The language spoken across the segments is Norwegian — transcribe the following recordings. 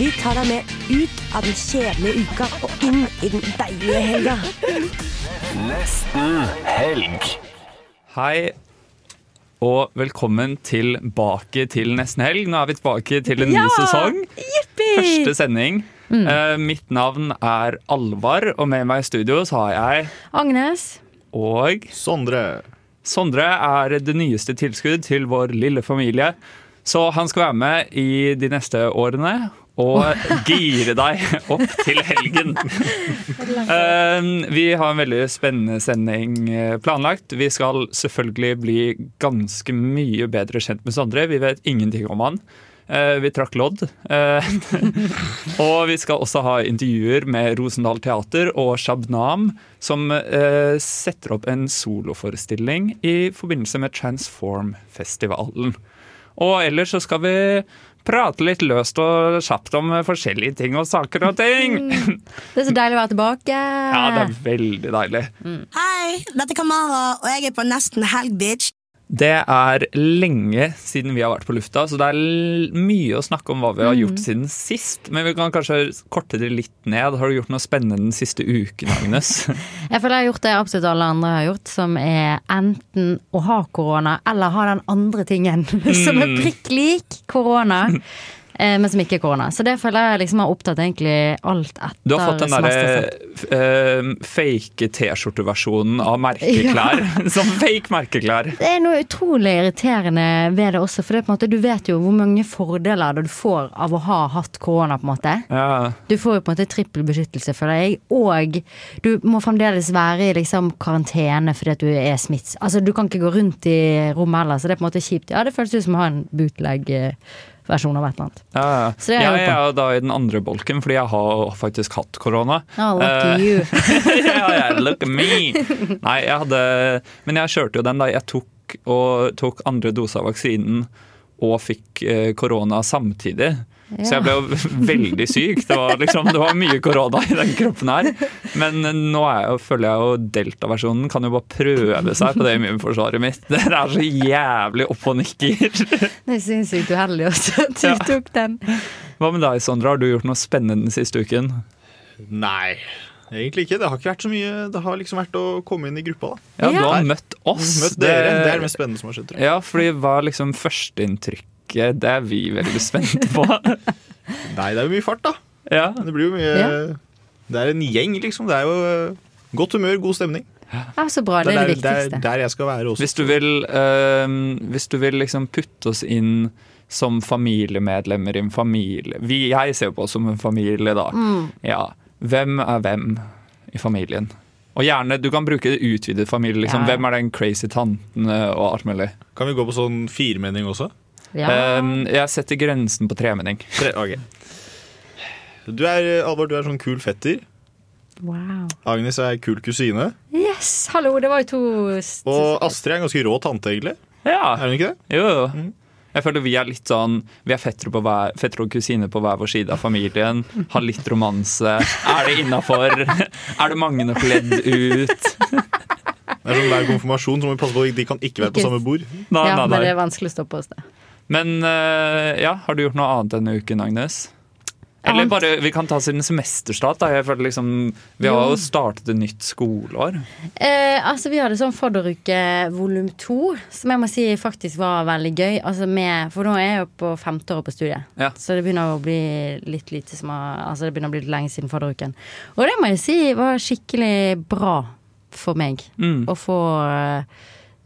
Vi tar deg med ut av den kjedelige uka og inn i den deilige helga. Nesten helg. Hei og velkommen tilbake til nesten helg. Nå er vi tilbake til en ny sesong. Første sending. Eh, mitt navn er Alvar, og med meg i studio så har jeg Agnes. og Sondre. Sondre er det nyeste tilskudd til vår lille familie. Så han skal være med i de neste årene og gire deg opp til helgen. Eh, vi har en veldig spennende sending eh, planlagt. Vi skal selvfølgelig bli ganske mye bedre kjent med Sondre. Vi vet ingenting om han. Eh, Vi trakk lodd. Og vi skal også ha intervjuer med Rosendal Teater og Shabnam, som setter opp en soloforestilling i forbindelse med Transform-festivalen. Og ellers så skal vi prate litt løst og kjapt om forskjellige ting og saker og ting. Det er så deilig å være tilbake. Ja, det er veldig deilig. Hei, dette er Kamara, og jeg er på nesten helg, bitch. Det er lenge siden vi har vært på lufta, så det er mye å snakke om hva vi har gjort siden sist. Men vi kan kanskje korte det litt ned. Har du gjort noe spennende den siste uken, Agnes? Jeg føler jeg har gjort det absolutt alle andre har gjort, som er enten å ha korona eller ha den andre tingen som er prikk lik korona, men som ikke er korona. Så det føler jeg liksom har opptatt egentlig alt etter Du har fått den derre uh, fake T-skjorteversjonen av merkeklær. Som fake merkeklær. Det er noe utrolig irriterende ved det også, for det måte, du vet jo hvor mange fordeler du får av å ha hatt korona, på en måte. Ja. Du får jo på en måte trippel beskyttelse, føler jeg. Og du må fremdeles være i liksom karantene fordi at du er smitts... Altså, du kan ikke gå rundt i rommet heller, så det er på en måte kjipt. Ja, det føles ut som å ha en bootleg-versjon av et eller annet. Ja, ja. Så jeg jeg er da i den andre bolken, fordi jeg har faktisk hatt korona. Oh, lucky Eh, you. ja, ja, look at me! Nei, jeg hadde Men jeg kjørte jo den da jeg tok, og, tok andre dose av vaksinen og fikk eh, korona samtidig. Så jeg ble jo veldig syk. Det var, liksom, det var mye korona i den kroppen her. Men nå er jeg, jo- føler jeg jo delta-versjonen kan jo bare prøve seg på det immunforsvaret mitt. Dere er så jævlig opp og nikker. Det er sinnssykt uheldig også at du Ja. tok den. Hva med deg, Sondre? Har du gjort noe spennende den siste uken? Nei, egentlig ikke. Det har ikke vært så mye. Det har liksom vært å komme inn i gruppa, da. Ja, du har møtt oss. Møtt dere. Det er det mest spennende som har skjedd. Ja, fordi hva er liksom førsteinntrykket? Det er vi veldig spente på. Nei, det er jo mye fart, da. ja. Det blir jo mye Ja. Det er en gjeng, liksom. Det er jo eh, godt humør, god stemning. Ja, så bra. Det er det der, der, viktigste. der jeg skal være også. Hvis du vil, øhm, hvis du vil liksom putte oss inn som familiemedlemmer i en familie vi, Jeg ser jo på oss som en familie, da. Ja. Hvem er hvem i familien? Og gjerne, Du kan bruke det utvidet familie. Liksom. Ja. Hvem er den crazy tanten øh, og alt mulig? Kan vi gå på sånn firmenning også? Ja. Øhm, jeg setter grensen på tremenning. Tre, okay. Du er, Alvor, du er sånn kul fetter. Wow. Agnes er kul kusine. Yes, hallo, det var jo to Og Astrid er en ganske rå tante, egentlig. Ja, Er hun ikke det? Jo, jo. Jeg føler vi er litt sånn Vi er fettere, på hver, fettere og kusiner på hver vår side av familien. Har litt romanse. Er det innafor? Er det mange nok ledd ut? Det er sånn Hver konfirmasjon så må vi passe på at de kan ikke være på samme bord. Nei, Ja, nei, men det er vanskelig å stoppe oss, det. Men øh, ja, har du gjort noe annet denne uken, Agnes? Eller bare, Vi kan ta siden semesterstart. da Jeg føler liksom Vi har jo startet et nytt skoleår. Eh, altså Vi hadde sånn fadderuke volum to, som jeg må si faktisk var veldig gøy. Altså med, for nå er jeg jo på femte året på studiet, Ja. så det begynner å bli litt lite som Altså det begynner å bli litt lenge siden fadderuken. Og det må jeg si var skikkelig bra for meg Mm. å få eh,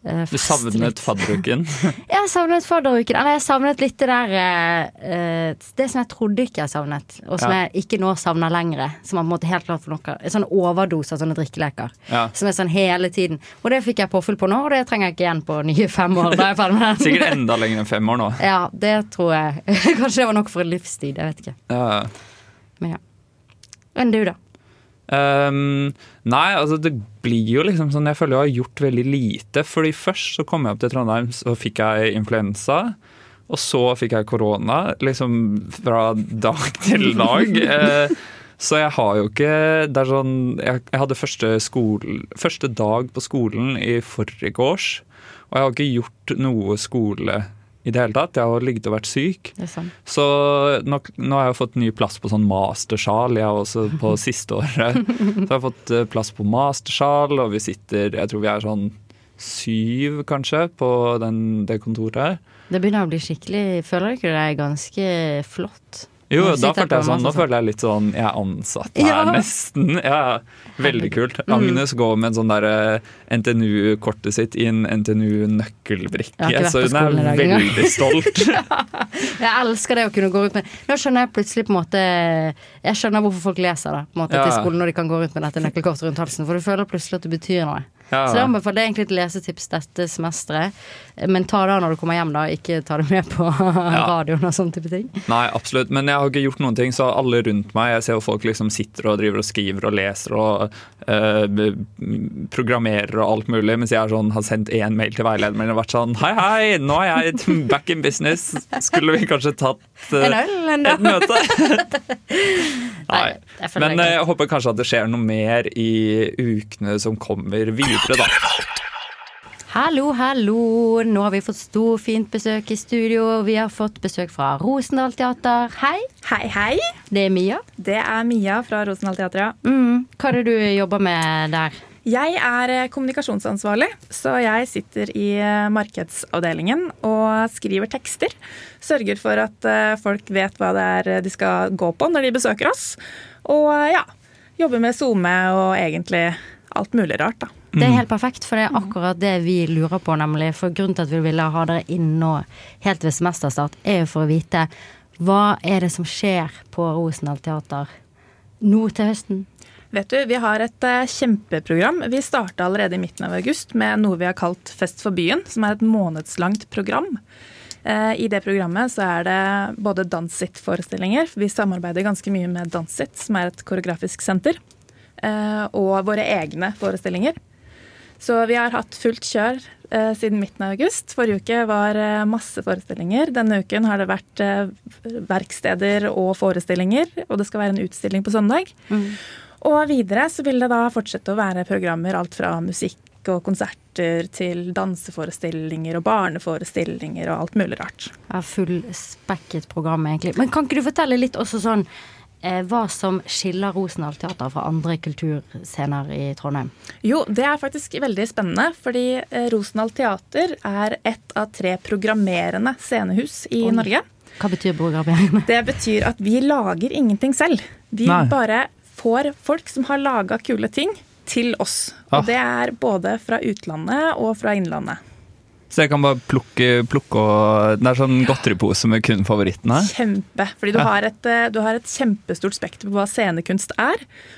Du savnet fadderuken. Jeg savnet fadderuken. Eller jeg savnet litt det der eh, eh, Det som jeg trodde ikke jeg savnet, og som Ja. jeg ikke nå savner lenger. Som er på en måte helt klart for noe. En sånn overdose av sånne drikkeleker. Ja. Som er sånn hele tiden. Og det fikk jeg påfyll på nå, og det trenger jeg ikke igjen på nye fem år. Da er jeg ferdig med den. Sikkert enda lenger enn fem år nå. Ja, det tror jeg. Kanskje det var nok for en livstid. Jeg vet ikke. Ja. Men ja. Enn du, da? Ehm, nei, altså det blir jo liksom sånn Jeg føler jeg har gjort veldig lite. Fordi først så kom jeg opp til Trondheim, så fikk jeg influensa. Og så fikk jeg korona, liksom fra dag til dag. Eh, så jeg har jo ikke Det er sånn Jeg, jeg hadde første, skole, første dag på skolen i forgårs, og jeg har ikke gjort noe skole i det hele tatt. Jeg har ligget og vært syk. Så nå, nå har jeg fått ny plass på sånn mastersal, jeg også på siste året. Så jeg har fått eh, plass på mastersal, og vi sitter Jeg tror vi er sånn syv, kanskje, på den, det kontoret her. Det begynner å bli skikkelig Føler du ikke det er ganske flott? Jo, da følte jeg sånn, nå føler jeg litt sånn Jeg er ansatt her, Ja. nesten. Ja, veldig kult. Agnes går med en sånn der NTNU-kortet sitt i en NTNU-nøkkelbrikke, så hun er veldig stolt. Jeg elsker det å kunne gå rundt med Nå skjønner jeg plutselig på en måte Jeg skjønner hvorfor folk leser det på en måte til skolen når de kan gå rundt med dette nøkkelkortet rundt halsen. For du føler plutselig at det betyr noe. Ja. Så det anbefaler jeg egentlig et lesetips dette semesteret. Men ta det når du kommer hjem, da. Ikke ta det med på radioen og sånne type ting. Nei, absolutt. Men jeg har ikke gjort noen ting, så alle rundt meg Jeg ser jo folk liksom sitter og driver og skriver og leser og eh, programmerer og alt mulig, mens jeg sånn, har sendt én mail til veilederen min og vært sånn Hei, hei, nå er jeg back in business. Skulle vi kanskje tatt eh, En øl, et møte? Nei. jeg Men er eh, jeg håper kanskje at det skjer noe mer i ukene som kommer videre, da. Hallo, hallo. Nå har vi fått storfint besøk i studio. Vi har fått besøk fra Rosendal Teater. Hei, Hei, hei. det er Mia. Det er Mia fra Rosendal Teater, ja. Mm. Hva er det du jobber med der? Jeg er eh, kommunikasjonsansvarlig, så jeg sitter i eh, markedsavdelingen og skriver tekster. Sørger for at eh, folk vet hva det er de skal gå på når de besøker oss. Og ja, jobber med SoMe og egentlig alt mulig rart, da. Det er helt perfekt, for det er akkurat det vi lurer på, nemlig. For grunnen til at vi ville ha dere inn nå helt ved semesterstart, er jo for å vite hva er det som skjer på Rosendal Teater nå til høsten? Vet du, Vi har et eh, kjempeprogram. Vi starta allerede i midten av august med noe vi har kalt Fest for byen, som er et månedslangt program. Eh, I det programmet så er det både Dansit-forestillinger, for vi samarbeider ganske mye med Dansit, som er et koreografisk senter, eh, og våre egne forestillinger. Så vi har hatt fullt kjør siden midten av august. Forrige uke var masse forestillinger. Denne uken har det vært verksteder og forestillinger, og det skal være en utstilling på søndag. Og videre så vil det da fortsette å være programmer alt fra musikk og konserter til danseforestillinger og barneforestillinger og alt mulig rart. Ja, Fullspekket program, egentlig. Men kan ikke du fortelle litt også sånn eh, hva som skiller Rosendal Teater fra andre kulturscener i Trondheim? Jo, det er faktisk veldig spennende, fordi eh, Rosendal Teater er ett av tre programmerende scenehus i Oi. Norge. Hva betyr programmering? Det betyr at vi lager ingenting selv. Vi Nei. bare får folk som har laga kule ting, til oss. Ah. Og det er både fra utlandet og fra innlandet. Så jeg kan bare plukke, plukke og Det er sånn godteripose med kun favorittene. Kjempe. Fordi du, Ja. har et, eh, du har et kjempestort spekter på hva scenekunst er.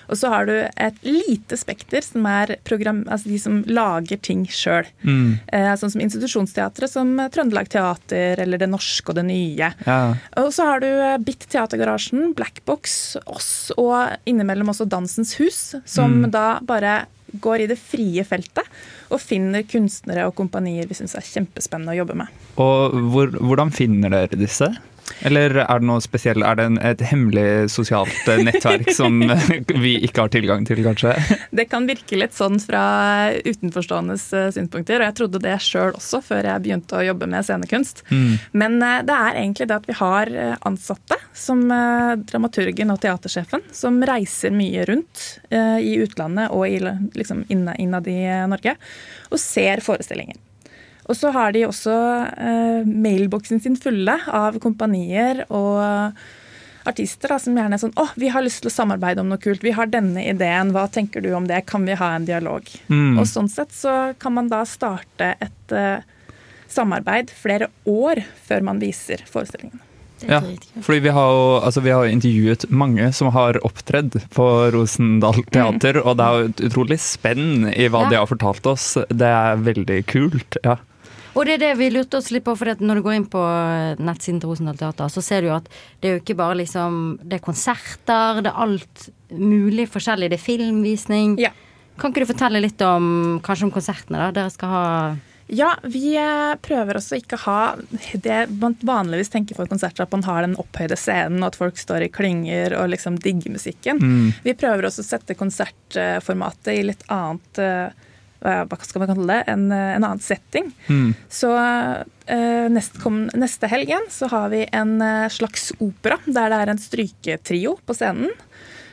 Og så har du et lite spekter som er program, altså de som lager ting sjøl. Mm. Eh, sånn som institusjonsteatret som Trøndelag Teater eller Det Norske og Det Nye. Ja. Og så har du Bitt Teatergarasjen, Teatergarasjen, Blackbox, oss og innimellom også Dansens Hus, som Mm. da bare går i det frie feltet og finner kunstnere og kompanier vi syns er kjempespennende å jobbe med. Og hvor, hvordan finner dere disse? Eller er det noe spesielt? Er det en, et hemmelig sosialt eh, nettverk som vi ikke har tilgang til, kanskje? Det kan virke litt sånn fra utenforståendes eh, synspunkter, og jeg trodde det sjøl også før jeg begynte å jobbe med scenekunst. Mm. Men eh, det er egentlig det at vi har eh, ansatte, som eh, dramaturgen og teatersjefen, som reiser mye rundt eh, i utlandet og i, liksom, innad i eh, Norge, og ser forestillinger. Og så har de også eh, mailboksen sin fulle av kompanier og artister da, som gjerne er sånn Å, vi har lyst til å samarbeide om noe kult. Vi har denne ideen. Hva tenker du om det? Kan vi ha en dialog? Mm. Og sånn sett så kan man da starte et uh, samarbeid flere år før man viser forestillingen. Ja, fordi vi har jo altså vi har intervjuet mange som har opptredd på Rosendal Teater, og det er jo et utrolig spenn i hva Ja. de har fortalt oss. Det er veldig kult. ja. Og det er det vi lurte oss litt på, for når du går inn på nettsiden til Rosendal Teater, så ser du jo at det er jo ikke bare liksom Det er konserter, det er alt mulig forskjellig. Det er filmvisning. Ja. Kan ikke du fortelle litt om kanskje om konsertene, da? Dere skal ha Ja, vi eh, prøver også ikke å ha det man vanligvis tenker for konserter, at man har den opphøyde scenen, og at folk står i klynger og liksom digger musikken. Vi prøver også å sette konsertformatet i litt annet eh, hva skal man kalle det, en, en annen setting. Så eh, neste, kom, neste helg igjen så har vi en eh, slags opera, der det er en stryketrio på scenen.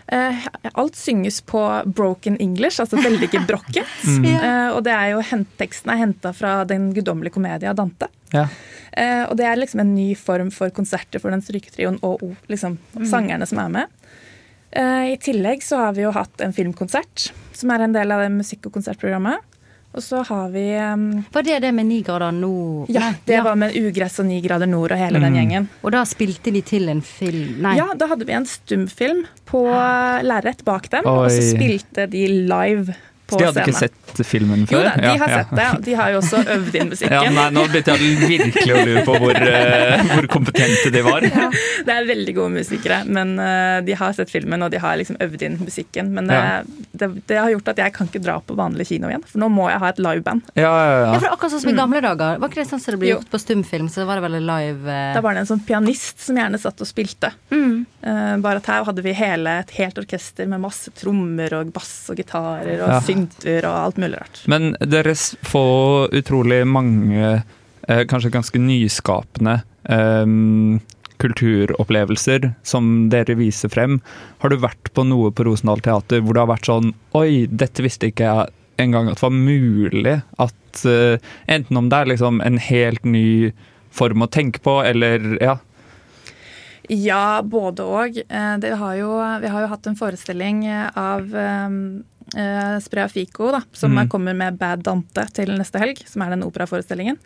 Eh, alt synges på broken English, altså veldig gebrokket. Eh, og det er jo teksten er henta fra Den guddommelige komedie av Dante. Ja. Eh, og det er liksom en ny form for konserter for den stryketrioen og liksom, sangerne som er med. Eh, I tillegg så har vi jo hatt en filmkonsert, som er en del av det musikk- og konsertprogrammet. Og så har vi um, Var det det med ni grader nord? Ja, det det var med Ugress og Ni grader nord og hele den gjengen. Og da spilte de til en film Nei. Ja, da hadde vi en stumfilm på lerret bak dem, og så spilte de live på Så de hadde scene. ikke sett filmen før? Jo da, de Ja, har ja. sett det, de har jo også øvd inn musikken. Ja, nei, nå begynte jeg virkelig å lure på hvor, uh, hvor kompetente de var. Det er veldig gode musikere, men uh, de har sett filmen og de har liksom øvd inn musikken. Men det, Ja. det, det har gjort at jeg kan ikke dra på vanlig kino igjen, for nå må jeg ha et liveband. Ja, ja, Ja, ja. for akkurat sånn som i gamle dager. Var ikke det sånn som det ble gjort på stumfilm? Så var det vel live Uh... Da var det en sånn pianist som gjerne satt og spilte. Eh, bare at her hadde vi hele, et helt orkester med masse trommer og bass og gitarer og Ja. Synter og alt mulig rart. Men deres får utrolig mange, eh, kanskje ganske nyskapende eh, kulturopplevelser som dere viser frem. Har du vært på noe på Rosendal Teater hvor det har vært sånn Oi, dette visste ikke jeg engang at det var mulig. At eh, enten om det er liksom en helt ny form å tenke på, eller ja. Ja, både og. Det har jo, vi har jo hatt en forestilling av uh, Sprea Fico, da, som Mm. kommer med Bad Dante til neste helg, som er den operaforestillingen.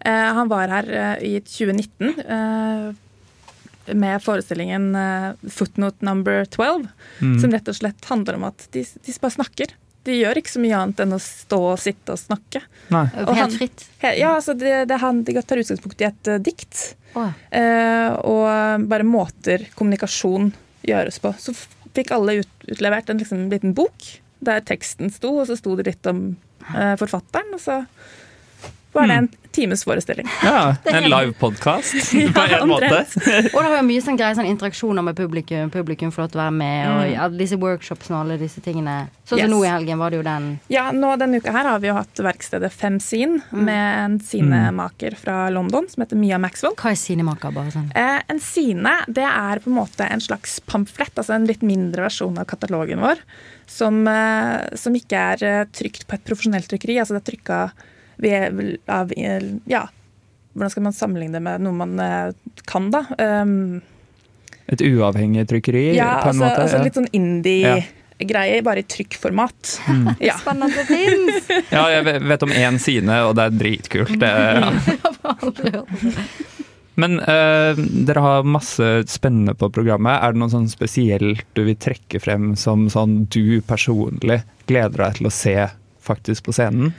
Eh, han var her eh, i 2019 eh, med forestillingen eh, Footnote Number 12, Mm. som rett og slett handler om at de, de bare snakker. De gjør ikke så mye annet enn å stå og sitte og snakke. Nei. og helt fritt? Han, Ja, altså det, det, han, De tar utgangspunkt i et eh, dikt. Eh, og bare måter kommunikasjon gjøres på. Så fikk alle ut, utlevert en liksom, liten bok der teksten sto, og så sto det litt om eh, forfatteren. Og så var det en times forestilling. Ja, en live podkast Ja, på en måte. Og det var jo mye sånn greie sånn interaksjoner med publikum. Publikum får lov til å være med, og Mm. ja, disse workshopsene og alle disse tingene. Sånn som Yes. nå i helgen var det jo den. Ja, nå Denne uka her har vi jo hatt verkstedet Femsin med en sinemaker fra London som heter Mia Maxwell. Hva er sinemaker, bare sånn? Eh, en sine det er på en måte en slags pamflett, altså en litt mindre versjon av katalogen vår. Som, eh, som ikke er eh, trykt på et profesjonelt trykkeri. altså Det er trykka ved, av Ja, hvordan skal man sammenligne det med noe man eh, kan, da? Um, Et uavhengig trykkeri, ja, på en altså, måte. altså ja. litt sånn indie-greie, bare i trykkformat. Ja. Spennende fins! Ja, jeg vet om én sine, og det er dritkult. Det, ja. Men uh, dere har masse spennende på programmet. Er det noe sånn spesielt du vil trekke frem som sånn du personlig gleder deg til å se faktisk på scenen?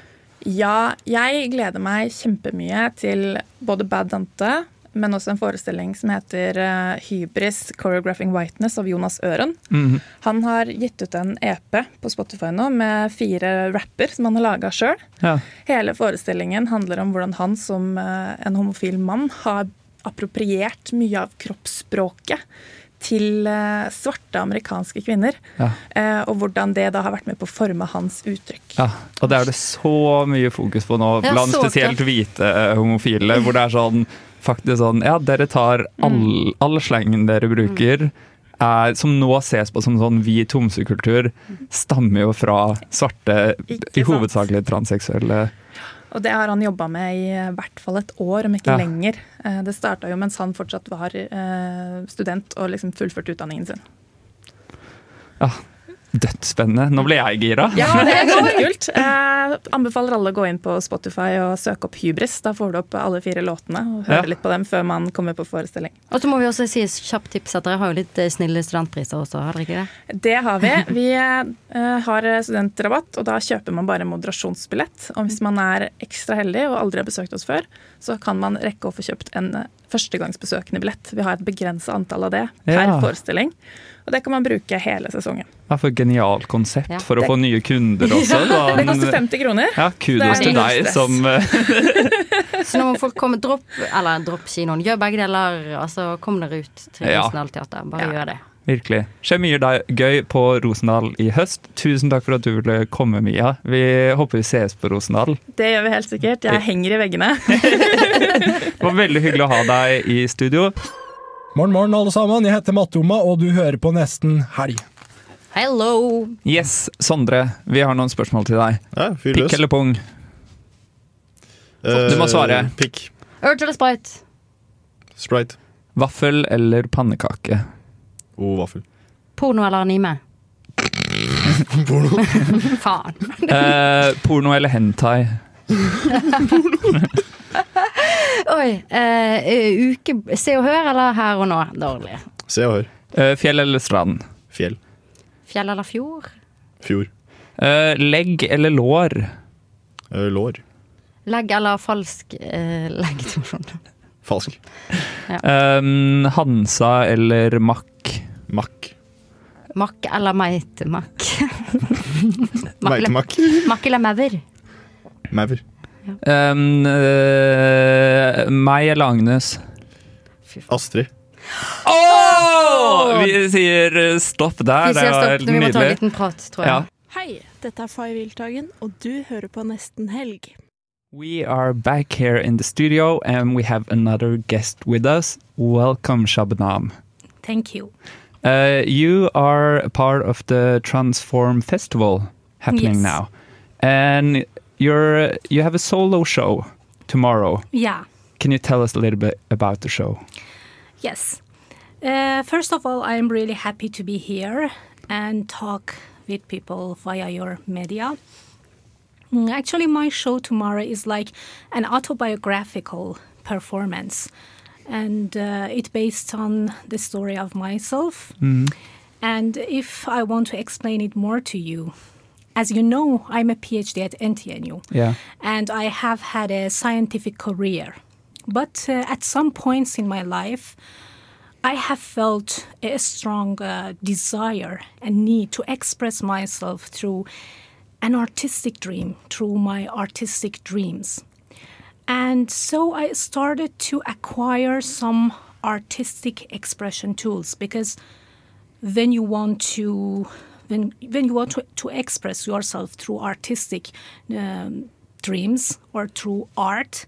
Ja, jeg gleder meg kjempemye til både Bad Dante, men også en forestilling som heter eh, Hybris Choreographing Whiteness av Jonas Øren. Mhm. Han har gitt ut en EP på Spotify nå med fire rapper som han har laga sjøl. Ja. Hele forestillingen handler om hvordan han som eh, en homofil mann har appropriert mye av kroppsspråket til eh, svarte amerikanske kvinner. Ja. Eh, og hvordan det da har vært med på å forme hans uttrykk. ja. Og det er det så mye fokus på nå, blant spesielt hvite eh, homofile, hvor det er sånn faktisk sånn Ja, dere tar all, all slengen dere bruker. Er, som nå ses på som sånn hvit homsekultur, stammer jo fra svarte, i hovedsakelig transseksuelle Og det har han jobba med i eh, hvert fall et år, om ikke Ja. lenger. Eh, Det starta jo mens han fortsatt var eh, student og liksom fullførte utdanningen sin. Dødsspennende. Nå ble jeg gira. Ja, det er kjempekult. Eh, anbefaler alle å gå inn på Spotify og søke opp Hybris. Da får du opp alle fire låtene og høre Ja. litt på dem før man kommer på forestilling. Og så må vi også si kjapt tips at dere har jo litt eh, snille studentpriser også, har dere ikke det? Det har vi. Vi eh, har studentrabatt, og da kjøper man bare moderasjonsbillett. Og hvis man er ekstra heldig og aldri har besøkt oss før, så kan man rekke å få kjøpt en eh, førstegangsbesøkende billett. Vi har et begrensa antall av det per Ja. forestilling. Og det kan man bruke hele sesongen. Hva for et genialt konsept Ja. for å få nye kunder også. da. Det koster 50 kroner. Ja, kudos til deg stress. som eh, Så nå må folk komme dropp, eller dropp kinoen. Gjør begge deler. og så kom dere ut til Ja. Rosendal Teater. Bare Ja. gjør det. Virkelig. Skjer mye deg gøy på Rosendal i høst. Tusen takk for at du ville komme, Mia. Vi håper vi ses på Rosendal. Det gjør vi helt sikkert. Jeg henger i veggene. Det var veldig hyggelig å ha deg i studio. Morgen, morgen, alle sammen. Jeg heter Mattoma, og du hører på Nesten Helg. Hello! Yes, Sondre, vi har noen spørsmål til deg. Ja, fyr Pikk eller pung? Uh, Du må svare. Pikk. Urge eller Sprite? Sprite. Vaffel eller pannekake? Oh, vaffel. Porno eller anime? porno. Faen. uh, porno eller hentai? Oi. eh, uke Se og Hør eller Her og Nå? Dårlig. Se og hør. Eh, fjell eller strand? Fjell. Fjell eller fjord? Fjord. Eh, legg eller lår? Eh, lår. Legg eller falsk eh, legg? Falsk. Eh, Hansa eller makk? Makk. Makk eller meitemakk? Meitemakk. Makk eller maur? Maur. Um, uh, meg eller Agnes? Astrid. Åh! Vi sier eh, stopp der. Vi Det sier var stopp helt når vi må ta en liten prat, tror jeg. Ja. Hei, dette er Fay Wiltagen, og du hører på Nesten Helg. We are back here in the studio and we have another guest with us. Welcome, Shabnam. Thank you. Uh, you are part of the Transform Festival happening Yes. now, and you're you have a solo show tomorrow. Yeah. Can you tell us a little bit about the show? Yes. Uh, first of all, I'm really happy to be here and talk with people via your media. Mm, Actually, my show tomorrow is like an autobiographical performance, and uh, it's based on the story of myself. And if I want to explain it more to you, as you know, I'm a PhD at NTNU Yeah. and I have had a scientific career. But uh, at some points in my life, I have felt a strong uh, desire and need to express myself through an artistic dream, through my artistic dreams. And so I started to acquire some artistic expression tools because when you want to when when you want to, to express yourself through artistic um, dreams or through art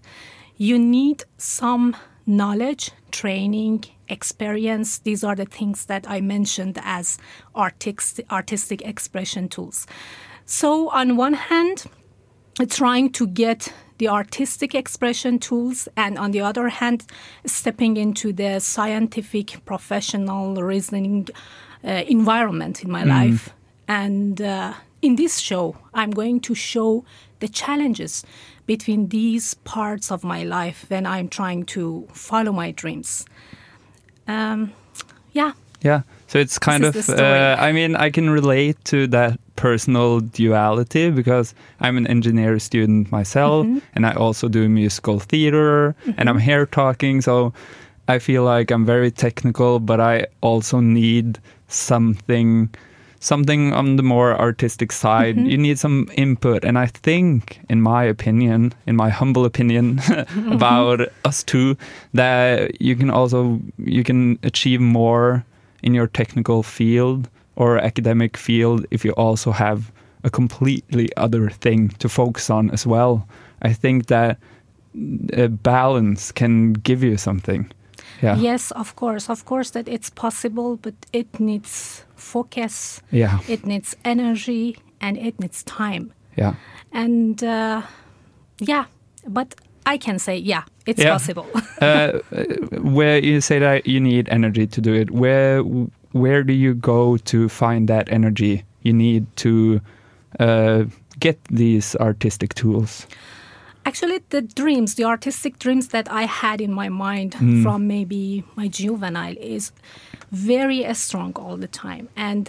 you need some knowledge training experience. These are the things that i mentioned as artistic artistic expression tools. So on one hand trying to get the artistic expression tools and on the other hand stepping into the scientific professional reasoning environment in my life and uh, in this show i'm going to show the challenges between these parts of my life when i'm trying to follow my dreams um, yeah Yeah. So it's kind This of, is the story. uh, I mean, I can relate to that personal duality because I'm an engineer student myself Mm-hmm. and I also do musical theater and I'm here talking. So I feel like I'm very technical, but I also need something. Something on the more artistic side, Mm-hmm. you need some input. And I think, in my opinion, in my humble opinion about us two, that you can also you can achieve more in your technical field or academic field if you also have a completely other thing to focus on as well. I think that a balance can give you something. Yeah. yes of course of course that it's possible but it needs focus Yeah. it needs energy and it needs time Yeah. and uh, yeah but i can say yeah it's Yeah. possible uh, where you say that you need energy to do it, where where do you go to find that energy you need to uh, get these artistic tools? Actually, the dreams, the artistic dreams that I had in my mind Mm. from maybe my juvenile is very uh, strong all the time. And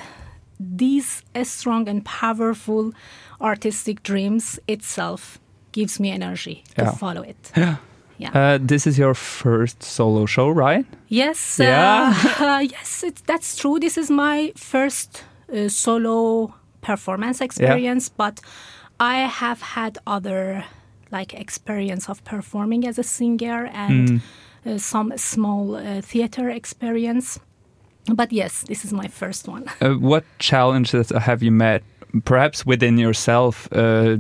these uh, strong and powerful artistic dreams itself gives me energy Yeah. to follow it. Yeah. Yeah. Uh, this is your first solo show, right? Yes, Yeah. uh, yes, it's, that's true. This is my first uh, solo performance experience, but I have had other like experience of performing as a singer and Mm. uh, some small uh, theater experience. But yes, this is my first one. Uh, what challenges have you met, perhaps within yourself, uh,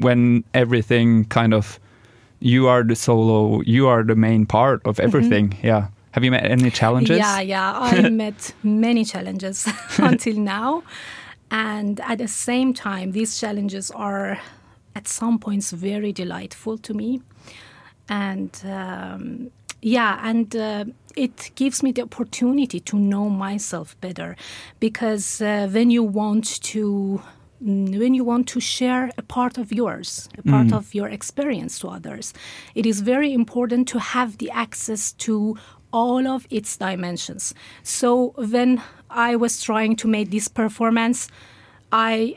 when everything kind of you are the solo, you are the main part of everything? Yeah. Have you met any challenges? Mm-hmm. Yeah, yeah. I met many challenges until now. And at the same time, these challenges are at some points very delightful to me. And um, yeah, and uh, it gives me the opportunity to know myself better because uh, when you want to mm, when you want to share a part of yours, a part Mm. of your experience to others, it is very important to have the access to all of its dimensions. So when I was trying to make this performance, I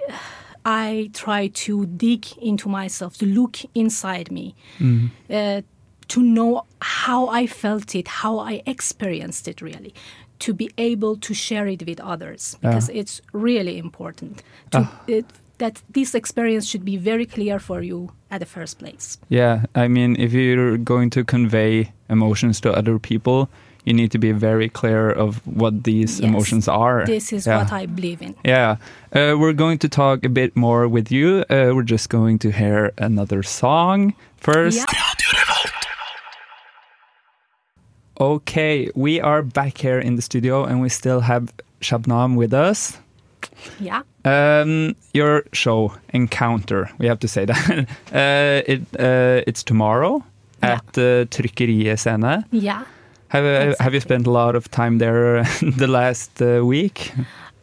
I try to dig into myself, to look inside me, Mhm. uh, to know how I felt it, how I experienced it really, to be able to share it with others because Yeah. it's really important to, Ah. it, that this experience should be very clear for you at the first place. Yeah, I mean, if you're going to convey emotions to other people, you need to be very clear of what these Yes, emotions are. This is Yeah. what I believe in. Yeah, uh, we're going to talk a bit more with you. Uh, we're just going to hear another song first. Yeah. Okay, we are back here in the studio and we still have Shabnam with us. Yeah. Um, your show Encounter, we have to say that. uh, it uh, it's tomorrow at uh, Trykkeriet Scene. Yeah. Have uh, have you spent a lot of time there the last uh, week?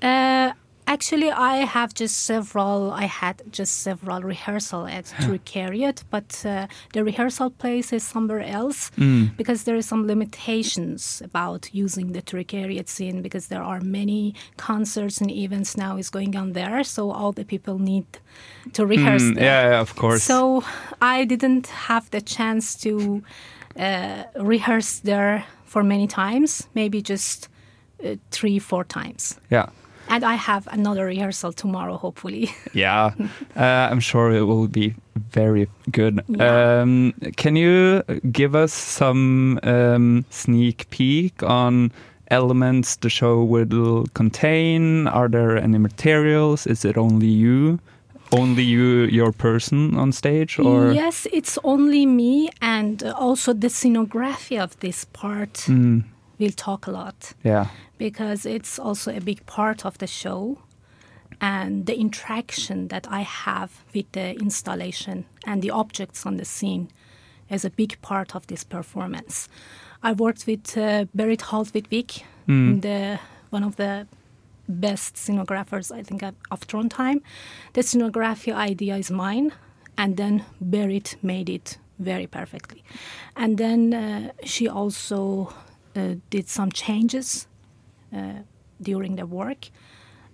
Uh, actually, I have just several. I had just several rehearsal at Trykkeriet, but uh, the rehearsal place is somewhere else Mm. because there are some limitations about using the Trykkeriet scene because there are many concerts and events now is going on there, so all the people need to rehearse Mm, there. yeah, yeah, of course. So I didn't have the chance to uh, rehearse there for many times, maybe just uh, three, four times. Yeah. And I have another rehearsal tomorrow, hopefully. Yeah, uh, I'm sure it will be very good. Yeah. Um, can you give us some um, sneak peek on elements the show will contain? Are there any materials? Is it only you? Only you, your person on stage, or Yes, it's only me, and uh, also the scenography of this part Mm, will talk a lot yeah, because it's also a big part of the show. And the interaction that I have with the installation and the objects on the scene is a big part of this performance. I worked with uh, Berit Haltvik, Mm. the one of the best scenographers I think of- Trondheim. The scenography idea is mine, and then Berit made it very perfectly. And then uh, she also uh, did some changes uh, during the work,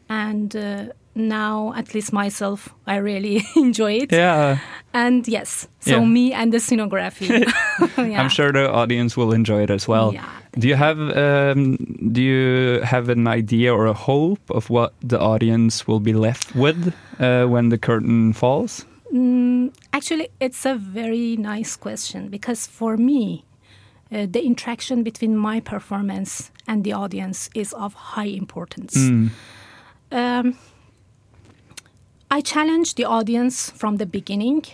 and uh, now at least myself, I really enjoy it. yeah. And yes, so Yeah. me and the scenography. Yeah. I'm sure the audience will enjoy it as well. Yeah. Do you have um, do you have an idea or a hope of what the audience will be left with uh, when the curtain falls? Mm, actually, it's a very nice question because for me, uh, the interaction between my performance and the audience is of high importance. Mm. Um, I challenge the audience from the beginning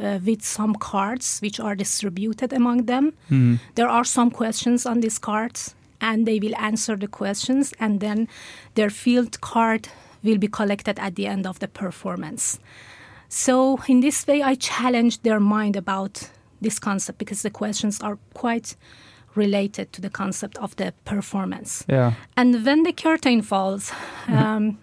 uh, with some cards which are distributed among them. Mm. There are some questions on these cards, and they will answer the questions, and then their field card will be collected at the end of the performance. So, in this way, I challenge their mind about this concept because the questions are quite related to the concept of the performance. Yeah. And when the curtain falls, um,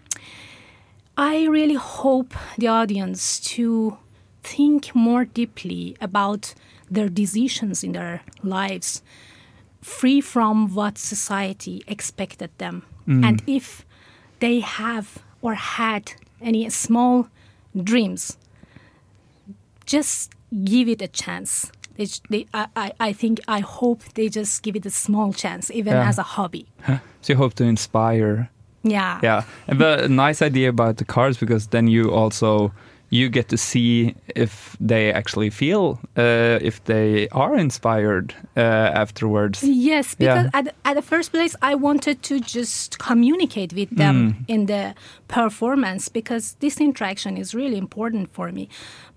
I really hope the audience to think more deeply about their decisions in their lives, free from what society expected them. Mm. And if they have or had any small dreams, just give it a chance. They, they, I, I, think, I hope they just give it a small chance, even Yeah. as a hobby. So you hope to inspire. Yeah. Yeah, but a nice idea about the cars because then you also you get to see if they actually feel uh, if they are inspired uh, afterwards. Yes, Yeah. because at, at the first place, I wanted to just communicate with them Mm. in the performance because this interaction is really important for me.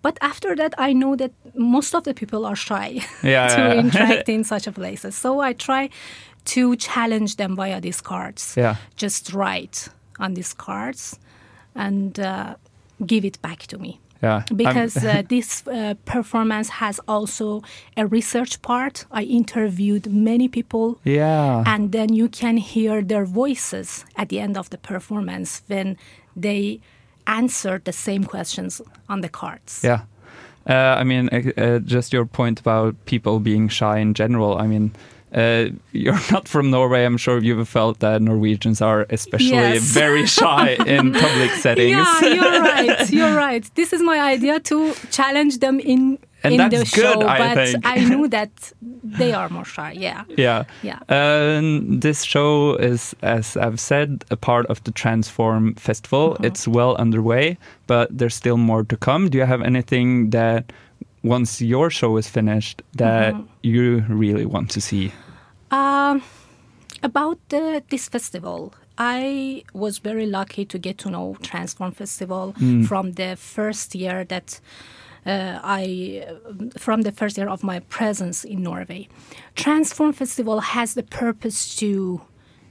But after that, I know that most of the people are shy Yeah, to yeah. interact in such a places. So I try to challenge them via these cards. Yeah. Just write on these cards and uh, give it back to me Yeah, because uh, this uh, performance has also a research part. I interviewed many people, yeah, and then you can hear their voices at the end of the performance when they answer the same questions on the cards. yeah. Uh, I mean, uh, uh, just your point about people being shy in general. I mean. Uh, you're not from Norway. I'm sure you've felt that Norwegians are especially Yes. very shy in public settings. Yeah, you're right. You're right. This is my idea to challenge them in And in the show, good, I but think. I knew that they are more shy. Yeah. Yeah. Yeah. Um, this show is, as I've said, a part of the Transform Festival. Uh-huh. It's well underway, but there's still more to come. Do you have anything that, once your show is finished, that Uh-huh. you really want to see? Um, about the, this festival, I was very lucky to get to know Transform Festival from the first year that uh, I, from the first year of my presence in Norway. Transform Festival has the purpose to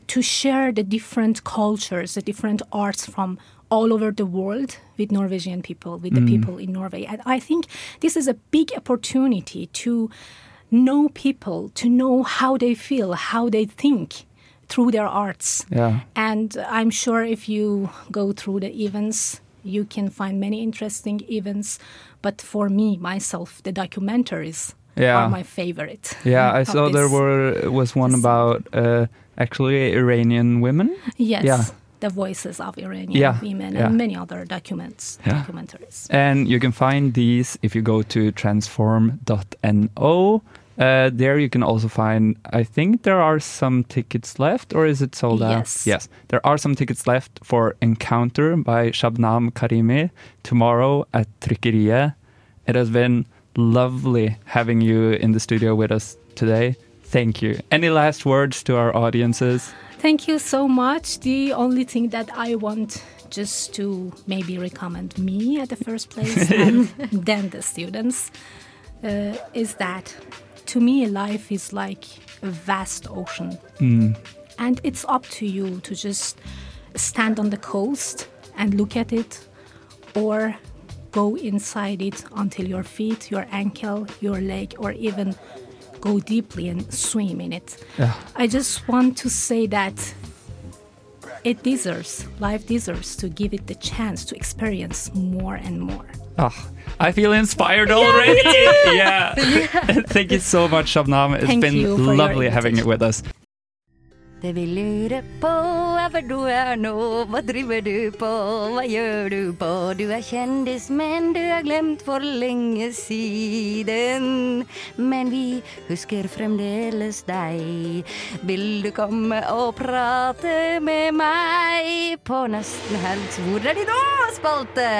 to share the different cultures, the different arts from all over the world with Norwegian people, with the people in Norway. And I think this is a big opportunity to know people, to know how they feel, how they think through their arts. Yeah. And I'm sure if you go through the events, you can find many interesting events. But for me, myself, the documentaries Yeah. are my favorite. Yeah, I saw there were was one about uh, actually Iranian women. Yes. Yeah. The voices of Iranian Yeah, women yeah. and many other documents, Yeah. documentaries. And you can find these if you go to transform.no. Uh, there you can also find, I think there are some tickets left, or is it sold out? Yes. Yes, there are some tickets left for Encounter by Shabnam Karimi tomorrow at Trykkeriet. It has been lovely having you in the studio with us today. Thank you. Any last words to our audiences? Thank you so much. The only thing that I want just to maybe recommend me at the first place and then the students uh, is that to me life is like a vast ocean and it's up to you to just stand on the coast and look at it or go inside it until your feet your ankle your leg or even go deeply and swim in it Yeah. I just want to say that it deserves, life deserves to give it the chance to experience more and more. Ah, I feel inspired already. yeah. Thank you so much, Shabnam. It's Thank been you for your lovely having you with us. Det vi lurer på er hvor du er nå, hva driver du på, hva gjør du på? Du er kjendis, men du er glemt for lenge siden. Men vi husker fremdeles deg. Vil du komme og prate med meg på Nesten Helg? Hvor er de nå, spalte?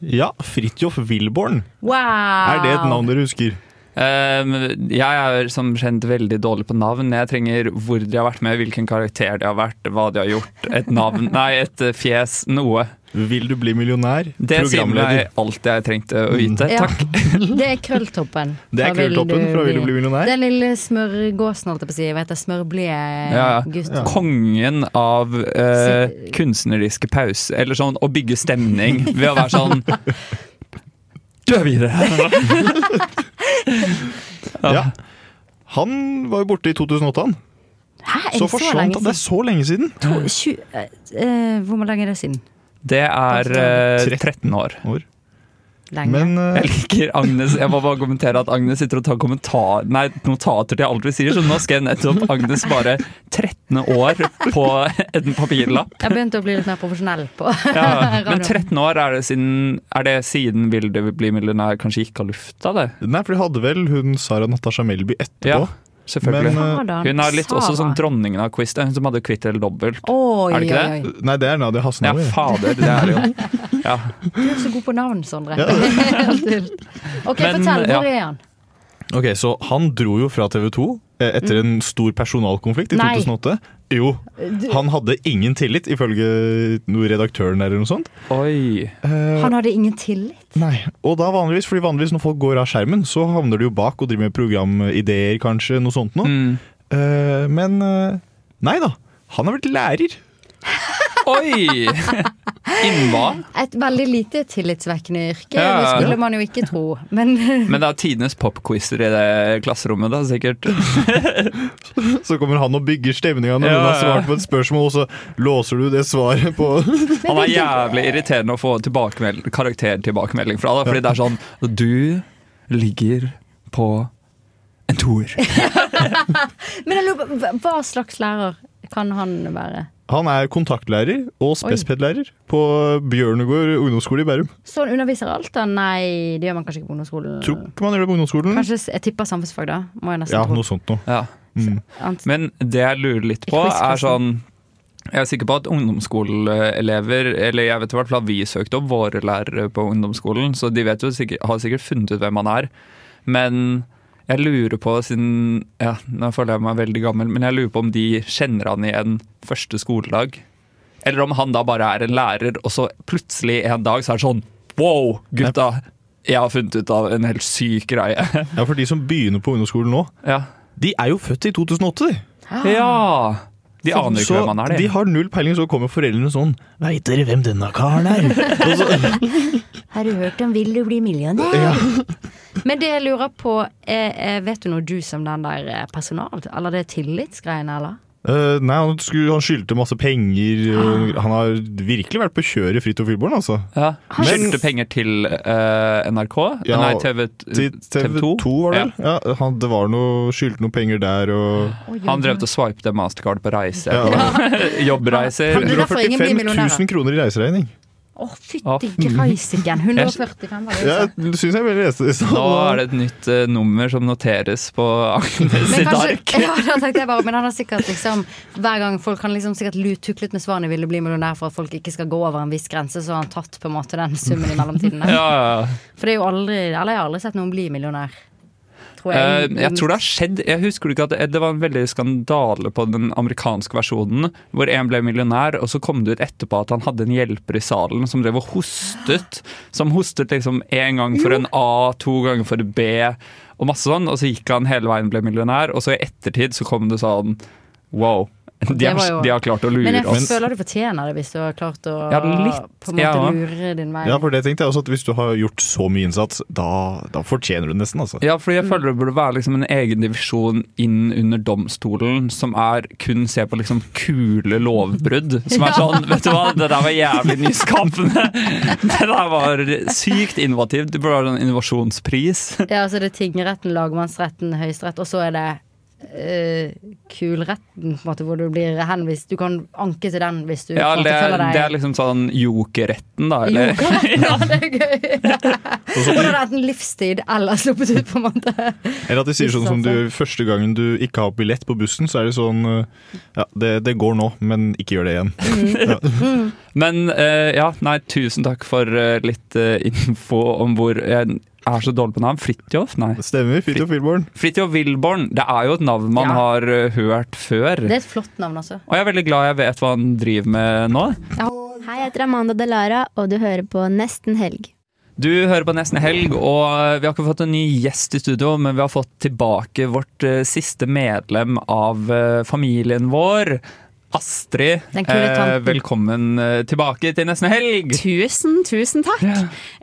Ja, Fridtjof Wilborn. Wow! Er det et navn dere husker? Um, jeg er som kjent veldig dårlig på navn. Jeg trenger hvor de har vært med, hvilken karakter de har vært, hva de har gjort. Et navn, nei, et eh, fjes, noe. Vil du bli millionær? Det sier meg alt jeg trengte å vite. Mm. Takk. Det er krølltoppen. Det er krølltoppen fra Vil du bli millionær? Den lille smørgåsen, holdt jeg på å si. Hva heter? Smørblide Ja. Kongen av eh, kunstneriske pause, eller sånn å bygge stemning ved å være sånn Du er videre! Ja. Han var jo borte i 2008, han. Hæ, er Så det så forsvant lenge han. Det er så lenge siden. To- tju- eh, eh, hvor lenge er det siden? Det er uh, 13 år. år. Lenge. Men uh... Jeg liker Agnes. Jeg må bare kommentere at Agnes sitter og tar kommentar, nei, notater til alt vi sier, så nå skrev nettopp Agnes bare 13 år på en papirlapp. Jeg begynte å bli litt mer profesjonell på Ja, men 13 år, er det siden, er det siden Vil du bli millionær kanskje gikk av lufta, det? nei, for de hadde vel hun Sara Natasha Melby etterpå. Ja, selvfølgelig. Men, Hun er litt også sånn dronningen av quiz, hun som hadde kvitt eller dobbelt. Oi, Er det ikke oi, oi. Nei, det er Nadia Ja, Hasnauer. fader, det er det jo. Ja. Du er så god på navn, Sondre. Ja. Ok, Men, fortell. Hvor ja. er han? Ok, Så han dro jo fra TV 2 eh, etter en stor personalkonflikt i Nei. 2008. Jo, han hadde ingen tillit, ifølge noe redaktøren der eller noe sånt. Oi. Eh, Han hadde ingen tillit. Nei, og da vanligvis, fordi vanligvis når folk går av skjermen, så havner de jo bak og driver med programideer, kanskje, noe sånt noe. Mm. Eh, men eh, nei da, han har blitt lærer. Oi! Innen hva? Et veldig lite tillitsvekkende yrke, Ja. det skulle man jo ikke tro. Men Men det er tidenes popquizer i det klasserommet, da, sikkert. Så kommer han og bygger stemninga når Ja, hun har svart på et spørsmål, og så låser du det svaret på Han er jævlig irriterende å få tilbakemeld karaktertilbakemelding fra, da, fordi det er sånn Du ligger på en toer. Men jeg lurer på, hva slags lærer kan han være? Han er kontaktlærer og spesped-lærer på Bjørnegård ungdomsskole i Bærum. Så han underviser alt, da? Nei, det gjør man kanskje ikke på ungdomsskolen. Tror ikke man gjør det på ungdomsskolen. Kanskje jeg tipper samfunnsfag, da. Må jeg nesten Ja, tro. noe sånt noe. Ja. Mm. Men det jeg lurer litt på, er sånn Jeg er sikker på at ungdomsskoleelever Eller jeg vet i hvert fall at vi søkte opp våre lærere på ungdomsskolen, så de vet jo sikkert, har sikkert funnet ut hvem han er. Men jeg lurer på, siden ja, Nå føler jeg meg veldig gammel, men jeg lurer på om de kjenner han igjen første skoledag. Eller om han da bare er en lærer, og så plutselig en dag så er det sånn Wow, gutta! Jeg har funnet ut av en helt syk greie. Ja, for de som begynner på ungdomsskolen nå, Ja. de er jo født i 2008, de. ja. De aner ikke hvem han er, de de. har null peiling, så kommer foreldrene sånn Veit dere hvem denne karen er? så, Har du hørt om Vil du bli millionær? ja. Men det jeg lurer på, er, er vet du noe du som den der eh, personal... Eller det tillitsgreiene, eller? Uh, nei, han, skulle, han skyldte masse penger. Ah. han har virkelig vært på kjøret fritt og Filborn, altså. Ja. Han Skyldte penger til uh, NRK? Ja, Nei, TV, TV 2, var det vel? Ja. han, det var noe, skyldte noe penger der og Han drev til å swipe det mastercard på reise. Ja. Jobbreiser. Det er derfor ingen blir 145 000 kroner i reiseregning. Å, oh, fytti fy- greisiken! 145 var det Ja, du det syns jeg vil lese det. Nå er det et nytt uh, nummer som noteres på Agnes Men sitt ark. ja, da tenkte jeg bare, men han har sikkert liksom Hver gang folk kan liksom sikkert tuklet med svarene ville bli millionær for at folk ikke skal gå over en viss grense, så har han tatt på en måte den summen i mellomtiden. Ja, ja. For det er jo aldri Eller jeg har aldri sett noen bli millionær. Tror Eh, jeg tror det har skjedd. Jeg husker ikke at det, det var en veldig skandale på den amerikanske versjonen, hvor en ble millionær, og så kom det ut etterpå at han hadde en hjelper i salen som drev og hostet. Som hostet liksom én gang for en A, to ganger for en B, og masse sånn. Og så gikk han hele veien og ble millionær, og så i ettertid så kom det sånn Wow. De er, jo- de har klart å lure Men jeg oss. føler du fortjener det hvis du har klart å Ja, litt, på en måte ja. lure din vei. Ja, for det tenkte jeg også at Hvis du har gjort så mye innsats, da, da fortjener du det nesten. altså. Ja, for jeg føler det burde være liksom en egen divisjon inn under domstolen som er kun ser på liksom kule lovbrudd. Som er sånn Vet du hva, det der var jævlig nyskapende! Det der var sykt innovativt. Det burde være en innovasjonspris. Ja, altså det er tingretten, lagmannsretten, høyesterett, og så er det eh, kulretten, på en måte, hvor du blir henvist. Du kan anke til den hvis du Ja, det, måte føler deg det er liksom sånn jokerretten, da. Eller? Jokerretten, ja, det er gøy. Da er det en livstid eller sluppet ut, på en måte. Eller at de sier sånn som du første gangen du ikke har billett på bussen, så er det sånn uh, Ja, det, det går nå, men ikke gjør det igjen. Men uh, ja, nei, tusen takk for uh, litt uh, info om hvor Jeg er så dårlig på navn. Fridtjof? Nei. Det stemmer. Fridtjof Wilborn. Fridtjof Wilborn. Det er jo et navn man Ja. har eh, hørt før. Det er et flott navn, altså. Og jeg er veldig glad jeg vet hva han driver med nå. Hei, jeg heter Amanda Delara, og du hører på Nesten helg. Du hører på Nesten Helg, og vi har ikke fått en ny gjest i studio, men vi har fått tilbake vårt eh, siste medlem av eh, familien vår. Astrid, eh, velkommen eh, tilbake til nesten helg. Tusen, tusen takk.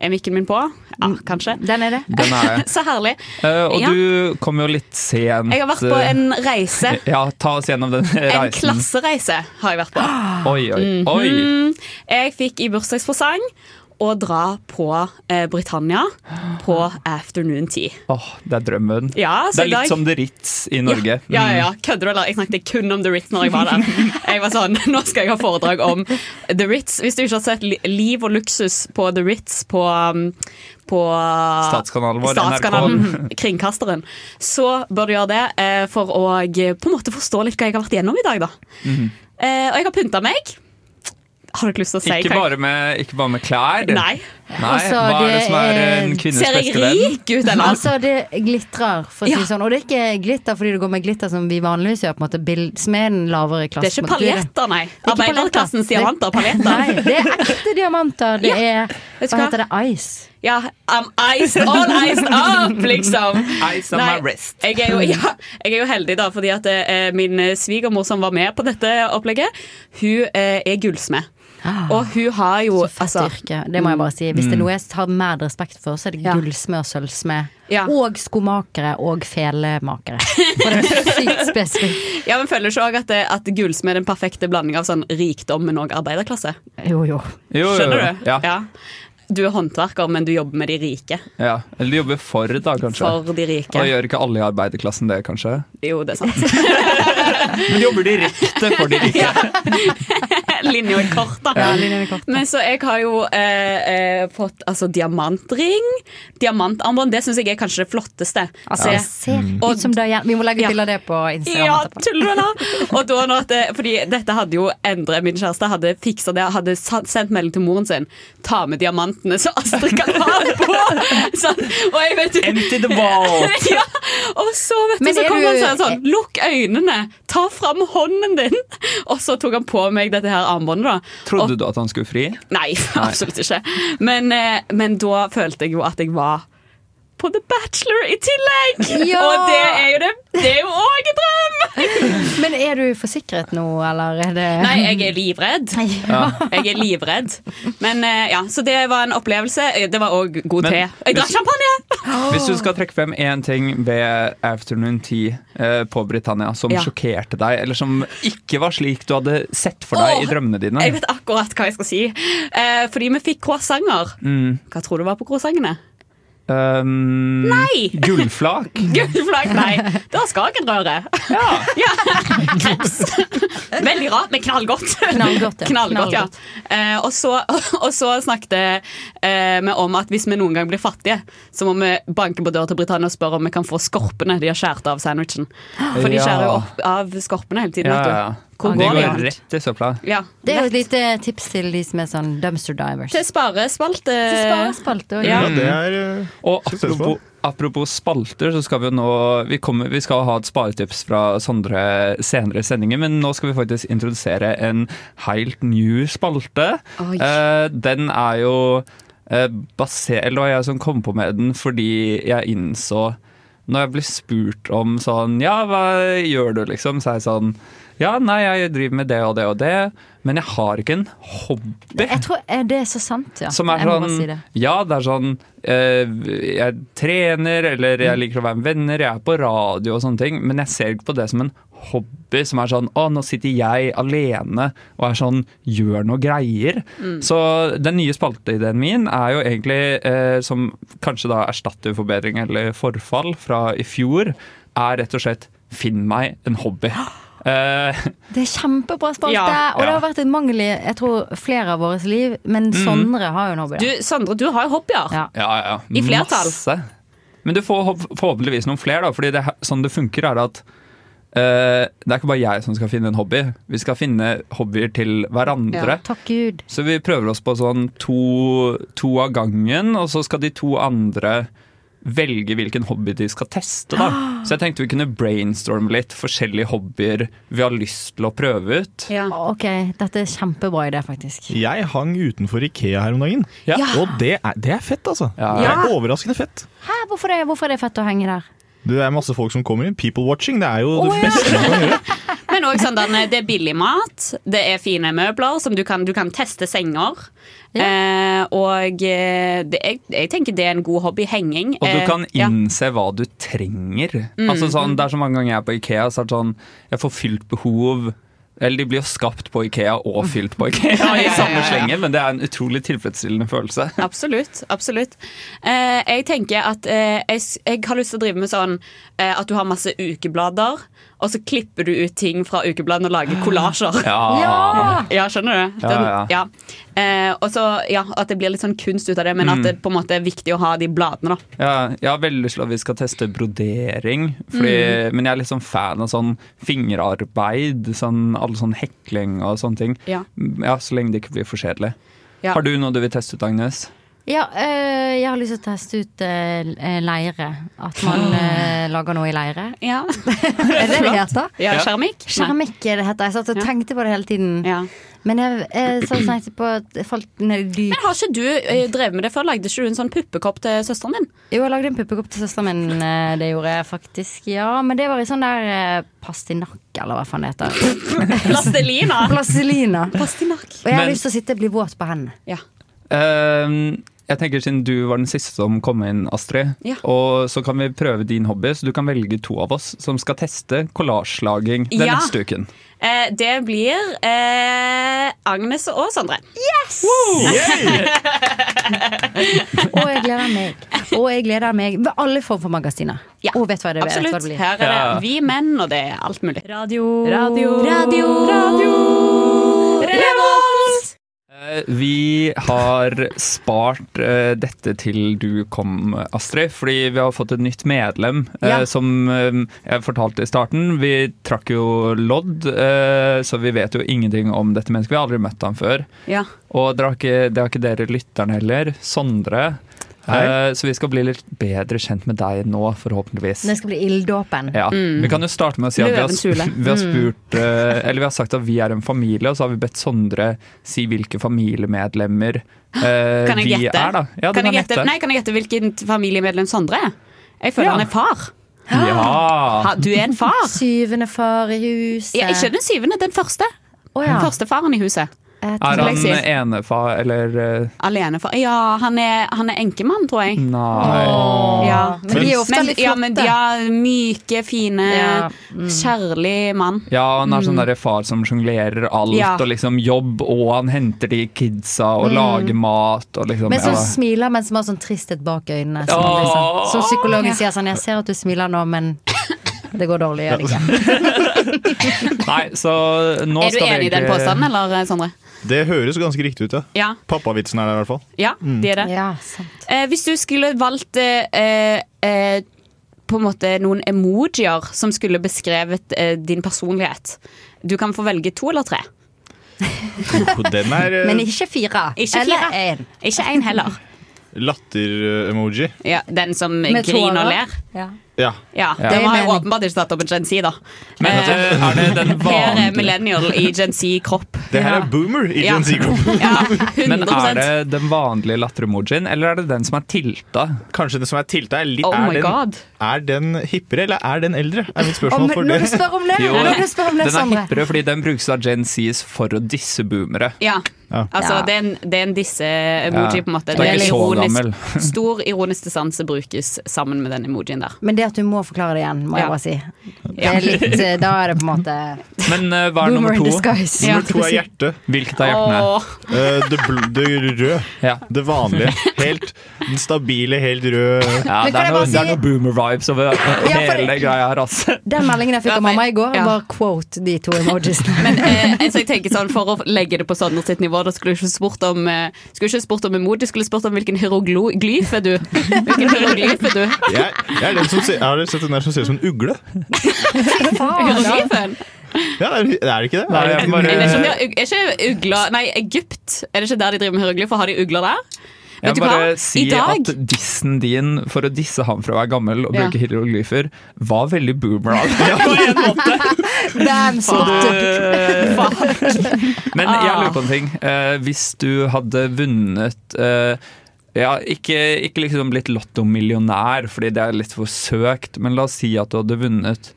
Er mikken min på? Ja, kanskje. Den er det. Den er det. Så herlig. Eh, og Ja. du kom jo litt sent. Jeg har vært på eh, en reise. Ja, ta oss gjennom den reisen. En klassereise har jeg vært på. Oi, oi, oi. Mhm. Jeg fikk i bursdagspresang å dra på eh, Britannia på afternoon tea. Åh, det er drømmen. Ja, så det er litt dag- som The Ritz i Norge. Ja, ja, ja. Mm. Kødder du, eller? Jeg snakket kun om The Ritz når jeg var der. Jeg var sånn, Nå skal jeg ha foredrag om The Ritz. Hvis du ikke har sett Liv og luksus på The Ritz på, um, på Statskanalen vår, Statskanalen, Kringkasteren, så bør du gjøre det eh, for å eh, på en måte forstå litt hva jeg har vært igjennom i dag. da. Mhm. Eh, og jeg har pynta meg. Har dere lyst til å si Ikke, bare med, ikke bare med klær. Nei. Nei, Altså, Hva er det som er en kvinnes beste venn? Ser jeg rik ut, eller? Altså, det glitrer, for å si Ja. sånn. Og det er ikke glitter fordi det går med glitter som vi vanligvis gjør, på en måte, bild, som er den lavere klassen. Det er ikke paljetter, nei. Det er Arbeiderklassens diamanter og Paljetter. Nei, det er ekte diamanter. Det er Vet Hva heter det? Ice. Ja, I'm iced, all iced up, liksom. Ice on Nei, my wrist. Jeg er, jo, ja, jeg er jo heldig, da, fordi at eh, min svigermor som var med på dette opplegget, hun eh, er gullsmed. Og hun har jo Så fett altså, yrke. Det må jeg bare si. Hvis det er Mm. noe jeg har mer respekt for, så er det Ja. gullsmed og sølvsmed. Ja. Og skomakere og felemakere. For det er sykt spesifikt. Ja, men Føler du ikke også at, det- at gullsmed er den perfekte blanding av sånn rikdom, men òg arbeiderklasse? Jo, jo. Jo, jo, jo. Skjønner du? Ja. Du er håndverker, men du jobber med de rike. Ja. Eller de jobber for, da, kanskje. For de rike. Og gjør ikke alle i arbeiderklassen det, kanskje? Jo, det er sant. Men de jobber direkte for de rike. Linja er kort, da. Ja, er kort. Men så jeg har jo eh, eh, fått altså, diamantring. Diamantarmbånd, det syns jeg er kanskje det flotteste. Altså, det ser Og- ut som Diana. Vi må legge Ja. bilde av det på Instagram Ja, tuller du eller? Og da når det, fordi dette hadde jo Endre, min kjæreste, hadde fiksa det. Hadde sendt melding til moren sin. Ta med diamantene, så Astrid kan ha det på! Sånn, og jeg vet Empty the vault! ja, og så vet du, så kom han sånn, sånn Lukk øynene, ta fram hånden din! Og så tok han på meg dette her armbåndet. da Trodde du at han skulle fri? Nei, absolutt ikke. Men, eh, men da følte jeg jo at jeg var på The Bachelor i tillegg! Ja! Og det er jo det Det er jo òg en drøm! Men er du forsikret nå, eller er det Nei, jeg er livredd. Ja. Jeg er livredd. Men eh, ja, Så det var en opplevelse. Eh, Det var òg god Men te. Jeg drakk champagne! Hvis du skal trekke frem én ting ved Afternoon Tea eh, på Britannia som Ja. sjokkerte deg, eller som ikke var slik du hadde sett for deg Åh, i drømmene dine Jeg vet akkurat hva jeg skal si. Eh, fordi vi fikk croissanter. mm. Hva tror du var på croissantene? Um, Nei! Gullflak. gullflak, nei. Det var Skagenrøret. Ja. Kreps. Veldig rart, men knallgodt. Knallgodt, ja. Knallgodt, ja. Eh, og, så, og så snakket eh, vi om at hvis vi noen gang blir fattige, så må vi banke på døra til Britannia og spørre om vi kan få skorpene de har skåret av sandwichen. For de Ja. skjærer jo opp av skorpene hele tiden. Ja, ja. Hvor det går rett til søpla. Ja. Det er jo et lite tips til de som er sånn dumpster divers. Til sparespalte. Til sparespalte. Ja. Ja, det er uh, Og apropos, apropos spalter, så skal vi jo nå vi, kommer, vi skal ha et sparetips fra Sondre senere i sendingen, men nå skal vi faktisk introdusere en helt ny spalte. Eh, den er jo uh, basert Eller det var jeg som kom på med den fordi jeg innså Når jeg blir spurt om sånn Ja, hva gjør du, liksom? Så er jeg sånn Ja, nei, jeg driver med det og det og det, men jeg har ikke en hobby. Jeg tror eh, det er så sant, ja. Som er jeg må sånn bare si det. Ja, det er sånn eh, Jeg trener, eller Mm. jeg liker å være med venner, jeg er på radio og sånne ting, men jeg ser ikke på det som en hobby som er sånn Å, nå sitter jeg alene og er sånn Gjør noe greier. Mm. Så den nye spalteideen min er jo egentlig, eh, som kanskje da erstatter forbedring eller forfall fra i fjor, er rett og slett Finn meg en hobby. Eh, Det er kjempebra spalte, Ja. og det har vært en mangel i jeg tror, flere av våre liv. Men Sondre har jo en hobby. da. Du, Sondre, du har jo hobbyer. Ja. Ja, ja. I flertall. Masse. Men du får forhåpentligvis noen flere, da. Fordi det, sånn det funker, er at uh, det er ikke bare jeg som skal finne en hobby. Vi skal finne hobbyer til hverandre. Takk Gud. Så vi prøver oss på sånn to, to av gangen, og så skal de to andre velge hvilken hobby de skal teste. da. Så jeg tenkte vi kunne brainstorme litt forskjellige hobbyer vi har lyst til å prøve ut. Ja. Ok, dette er kjempebra idé, faktisk. Jeg hang utenfor Ikea her om dagen, Ja. og det er, det er fett, altså. Ja. Det er overraskende fett. Hæ, hvorfor, er, hvorfor er det fett å henge der? Det er masse folk som kommer inn. People watching, det er jo det Å, ja. beste man kan gjøre. Men òg sånn det er billig mat, det er fine møbler, som du kan, du kan teste senger. Eh, og eh, det, jeg, jeg tenker det er en god hobby. Henging. Og du kan kan ja. innse hva du trenger. Mm, altså sånn, mm. Det er så mange ganger jeg er på Ikea, så er det sånn Jeg får fylt behov Eller de blir jo skapt på Ikea og fylt på Ikea i samme slenge, men det er en utrolig tilfredsstillende følelse. Absolutt. absolutt. Eh, jeg tenker at eh, jeg, jeg har lyst til å drive med sånn eh, at du har masse ukeblader, og så klipper du ut ting fra ukebladene og lager kollasjer. Ja. Ja. Ja, skjønner du? Ja, ja. ja. Eh, og så ja, at det blir litt sånn kunst ut av det, men at Mm. det på en måte er viktig å ha de bladene, da. Ja, jeg har veldig lyst til at vi skal teste brodering, fordi, Mm. men jeg er litt sånn fan av sånn fingerarbeid, sånn, alle sånn hekling og sånne ting. Ja. Ja, Så lenge det ikke blir for kjedelig. Ja. Har du noe du vil teste ut, Agnes? Ja, øh, jeg har lyst til å teste ut øh, leire. At man øh, lager noe i leire. Ja. er det det heter? Ja, keramikk? Keramikk er det heter. Jeg satt og tenkte på det hele tiden. Men jeg, jeg så tenkte på at falt ned dyp Men har ikke du eh, drevet med det før? Lagde ikke du en sånn puppekopp til søsteren din? Jo, jeg lagde en puppekopp til søsteren min. eh, Det gjorde jeg faktisk. Ja, men det var i sånn der eh, pastinakk, eller hva faen det heter. Plastelina. Plastelina. Pastinakk. Og jeg har Men- lyst til å sitte og bli våt på hendene. Ja. Ehm, jeg tenker Siden du var den siste som kom inn, Astrid, Ja. og så kan vi prøve din hobby. Så du kan velge to av oss som skal teste kollasjlaging den Ja. neste uken. Eh, det blir eh, Agnes og Sondre. Yes! Og jeg gleder meg. Og jeg gleder meg ved alle former for magasiner. Ja, Og vet hva det, vet hva det blir. Her er det Ja. vi menn, og det er alt mulig. Radio. Radio. Radio. Revolt! Eh, Vi har spart uh, dette til du kom, Astrid, fordi vi har fått et nytt medlem. Ja. Uh, Som uh, jeg fortalte i starten. Vi trakk jo lodd, eh, så vi vet jo ingenting om dette mennesket. Vi har aldri møtt ham før. Ja. Og det har ikke, det har ikke dere lytterne heller. Sondre. Hei. Eh, Så vi skal bli litt bedre kjent med deg nå, forhåpentligvis. Det skal bli ilddåpen. Ja. Vi kan jo starte med å si at vi har, vi har spurt eh, Eller vi har sagt at vi er en familie, og så har vi bedt Sondre si hvilke familiemedlemmer eh, vi gjette? er, da. Ja, kan, jeg gjette? Nei, kan jeg gjette hvilken familiemedlem Sondre er? Jeg føler Ja. han er far. Ja. Ha, du er en far. Syvende far i huset. Ja, ikke den syvende, den første. Oh, ja. Den første faren i huset. Jeg Er han enefar, eller eh, Alenefar. Ja, han er, han er enkemann, tror jeg. Nei. Ja. Men de er ofte Men, litt ja, flotte. de ja, myke, fine, Ja, kjærlig mann. Ja, han er sånn der far som sjonglerer alt, Ja. og liksom jobb, og han henter de kidsa og lager mat og liksom Men som ja. smiler, men som har sånn tristhet bak øynene. Som, oh. liksom, som psykologen sier sånn Jeg ser at du smiler nå, men det går dårlig, gjør det ikke? Nei, så nå Er du skal vi enig i den påstanden, eller Sondre? Det høres ganske riktig ut, ja. Ja, Pappavitsen er der i hvert fall. ja de er det. Ja, sant. Eh, hvis du skulle valgt eh, eh, på en måte noen emojier som skulle beskrevet eh, din personlighet Du kan få velge to eller tre. Oh, Den er Men eh, ikke fire. Ikke Eller én. Ikke én heller. latter-emoji. Ja, den som griner og ler. Ja. Ja. Ja, Ja. Har jo åpenbart ikke tatt opp en Gen Z, da. Men Eh, er det den Her er vanlige millennial i Gen Z-kropp. Det her er boomer i Ja. Gen Z-kropp. Ja, Men er det den vanlige latteremojien, eller er det den som er tilta? Kanskje den som er tilta, er litt Oh er den, er den hippere, eller er den eldre? Er mitt spørsmål men for når du spør om det, Jo, når du spør om det, Den er hippere fordi den brukes av Gen Zs for å disse boomere. Ja. Ja. Altså, Ja. det er en, det er en disse-emoji, Ja. på en måte. Det er Det er så gammel. Stor ironisk distanse brukes sammen med den emojien der. Men det at du må forklare det igjen, må Ja. jeg bare si. Det er litt, eh, da er det på en måte Men uh, hva er boomer nummer to? Nummer to er hjertet. Hvilket av hjertene? Oh. Uh, det, bl det røde. Ja. Det vanlige. Helt den stabile, helt røde Ja, det er noe, er si- noe boomer-vibes over hele det- greia her, altså. Den meldingen jeg fikk av mamma i går, ja. var quote de to emojisene. Men eh, altså, jeg tenker sånn, for å legge det på Sondre sitt nivå, da skulle du ikke spurt om eh, Skulle ikke spurt om emoji, skulle spurt om hvilken hieroglyf er du. Hvilken hieroglyf er du? jeg, jeg, er den som ser, jeg har sett den der som ser ut som en ugle. Hieroglyfen? Ja, er, det ikke det? Nei, Er det bare- Er det ikke, er ikke ugler Nei, Egypt. Er det ikke der de driver med hieroglyfer? Har de ugler der? Jeg Vet du må bare hva? si dag at dissen din for å disse ham for å være gammel og Ja. bruke hieroglyfer, var veldig boomer av deg på en måte. Damn, Så du, men jeg lurer på en ting. Eh, hvis du hadde vunnet eh, ja, ikke, ikke liksom blitt lottomillionær, fordi det er litt for søkt, men la oss si at du hadde vunnet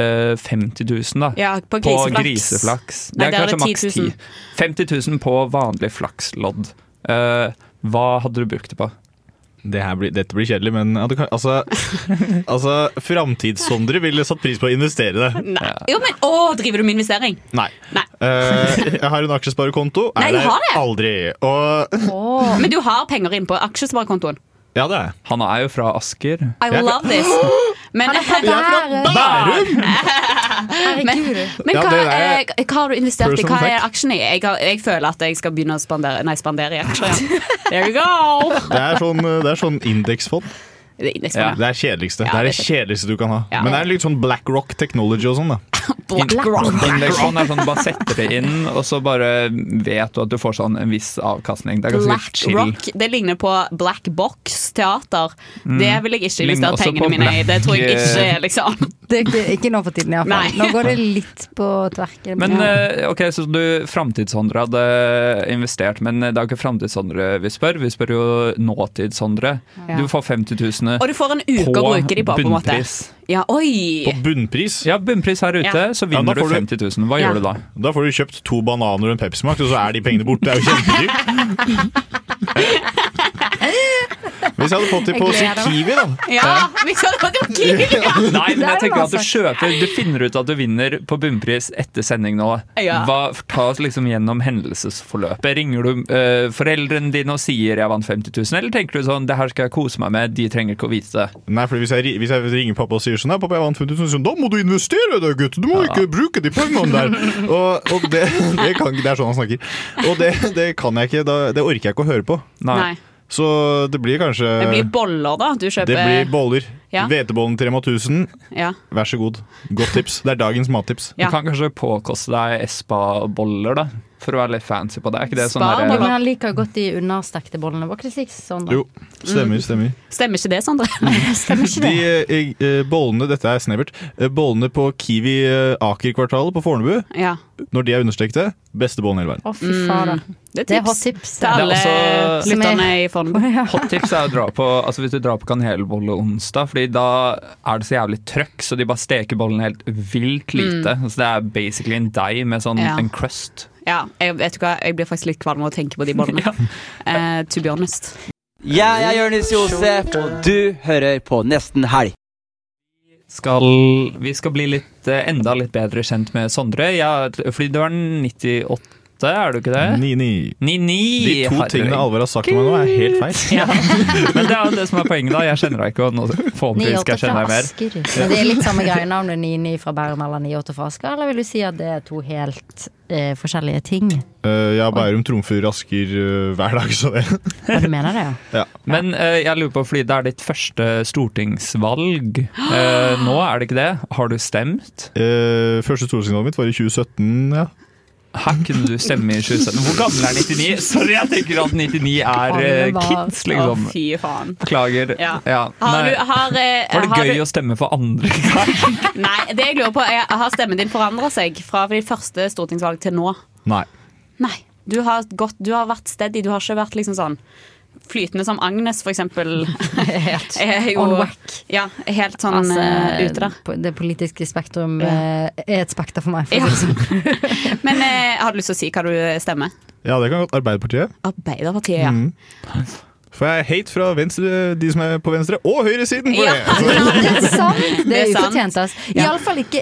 uh, 50 000 da, Ja, på griseflaks. griseflaks. Det Nei, er er kanskje maks 10 50 000 på vanlig flakslodd. Uh, hva hadde du brukt det på? Det her blir, dette blir kjedelig, men ja, kan, altså, altså Framtidssondre ville satt pris på å investere det. Nei. Jo, men, å, driver du med investering? Nei. Nei. Uh, jeg har en aksjesparekonto. Nei, Er det? Aldri. Og Men du har penger inn på aksjesparekontoen? Ja, det er jeg. Han er jo fra Asker. I love this. Men, Bærum! men, men hva, er- eh, hva har du investert i? Hva er aksjen i? Jeg, har, jeg føler at jeg skal begynne å spandere, nei, spandere i aksjer. Ja. There you go! Det er sånn, det er sånn indeksfond. Det er. Det er kjedeligste. Ja, det er det det er kjedeligste du kan ha. Ja. Men det er litt sånn Black Rock Technology og sånn, da. Indeksfond er sånn du bare setter det inn, og så bare vet du at du får sånn en viss avkastning. Det er ganske Black chill. Rock, det ligner på Black Box teater. Mm. Det vil jeg ikke investere pengene mine i. Det tror jeg ikke er liksom Det er ikke, ikke nå for tiden, iallfall. Nå går det litt på tverken. Men ja. eh, ok, så du framtidssondre hadde investert, men det er jo ikke framtidssondre vi spør, vi spør jo nåtidssondre. Ja. Du får 50 000 Og du får en uke å bruke de på, på en måte. Ja, oi! På bunnpris. Ja, bunnpris her ute, Ja. så vinner ja, du du- 50 000. Hva Ja. gjør du da? Da får du kjøpt to bananer og en Pepsi Max, og så er de pengene borte. Det er jo kjempedyrt. Hvis jeg hadde fått dem på. Kiwi, da. Ja, hvis jeg hadde fått dem på Kiwi! Nei, men jeg tenker at du altså. kjøper Du finner ut at du vinner på bunnpris etter sending nå. Hva, ta oss liksom gjennom hendelsesforløpet. Ringer du uh, foreldrene dine og sier 'jeg vant 50 000', eller tenker du sånn 'det her skal jeg kose meg med', de trenger ikke å vite det? Nei, for hvis jeg, hvis jeg ringer pappa og sier sånn Nei, pappa, jeg vant 50 000, så da må du investere det, gutt! Du må ikke bruke de pengene der! Og, og det, det, kan, det er sånn han snakker. Og det, det kan jeg ikke, da, det orker jeg ikke å høre på. Nei. Så det blir kanskje Det blir boller, da. Du kjøper Det blir boller. Ja. Hvetebollen til Rema 1000. Ja. Vær så god. Godt tips. Det er dagens mattips. Ja. Du kan kanskje påkoste deg Espa-boller, da. For å være litt fancy på det. Er ikke det sånn der, men han liker jo godt de understekte bollene. Var ikke det sånn, da? Jo, stemmer, stemmer. Stemmer ikke det, Sondre? Stemmer ikke det? De eh, bollene, dette er snevert, eh, bollene på Kiwi eh, Aker-kvartalet på Fornebu, Ja. når de er understekte, beste bollen i hele verden. Å, fy faen Det er Det er hot tips. til alle er lytterne i Fornebu. Hot tips er å dra på altså Hvis du drar på kanelbolle onsdag, Fordi da er det så jævlig trøkk, så de bare steker bollen helt vilt lite. Så det er basically en deig med sånn Ja. en crust. Ja, jeg, vet du hva? jeg blir faktisk litt kvalm av å tenke på de bollene. Eh, to be honest. Jeg er Jonis Josef, og du hører på Nesten Helg. Skal, vi skal bli litt, eh, enda litt bedre kjent med Sondre. Ja, fordi du er 98, er du ikke det? 9-9. 99! De to tingene Alvar har sagt om meg nå, er helt feil. Ja. Men det er jo det som er poenget, da. Jeg kjenner deg ikke, og nå forhåpentligvis skal jeg kjenne deg mer. Men det er litt samme greiene om du er 9-9 fra Bærum eller 98 fra Asker, eller vil du si at det er to helt eh, forskjellige ting? Uh, ja, Bærum trumfer Asker uh, hver dag, så det Ja, du mener det, ja? ja. Men uh, jeg lurer på, fordi det er ditt første stortingsvalg eh, nå, er det ikke det? Har du stemt? Eh, første stortingsvalget mitt var i 2017, ja. Her kunne du stemme i 2017. Hvor gammel er 99? Sorry, jeg tenker at 99 er eh, var- kids, Å, liksom. fy faen. Beklager. Ja. Ja. Har du, har, eh, Var det har gøy du, å stemme for andre gang? Nei, det jeg lurer på er Har stemmen din forandra seg fra ditt første stortingsvalg til nå? Nei. Nei. Du har, gått, du har vært steady. Du har ikke vært liksom sånn flytende som Agnes, for eksempel. Helt Er jo, on whack. Ja, helt sånn Altså, eh, ute der. Det politiske spektrum Ja. eh, er et spekter for meg. For Ja. sånn. Men eh, har du lyst til å si hva du stemmer? Ja, det kan godt Arbeiderpartiet. Arbeiderpartiet, ja. Mm. For jeg er hate fra venstre, de som er på venstre, og høyresiden for Ja. det! Altså, Det er sant! Det Det er ufortjent. ass. Ja.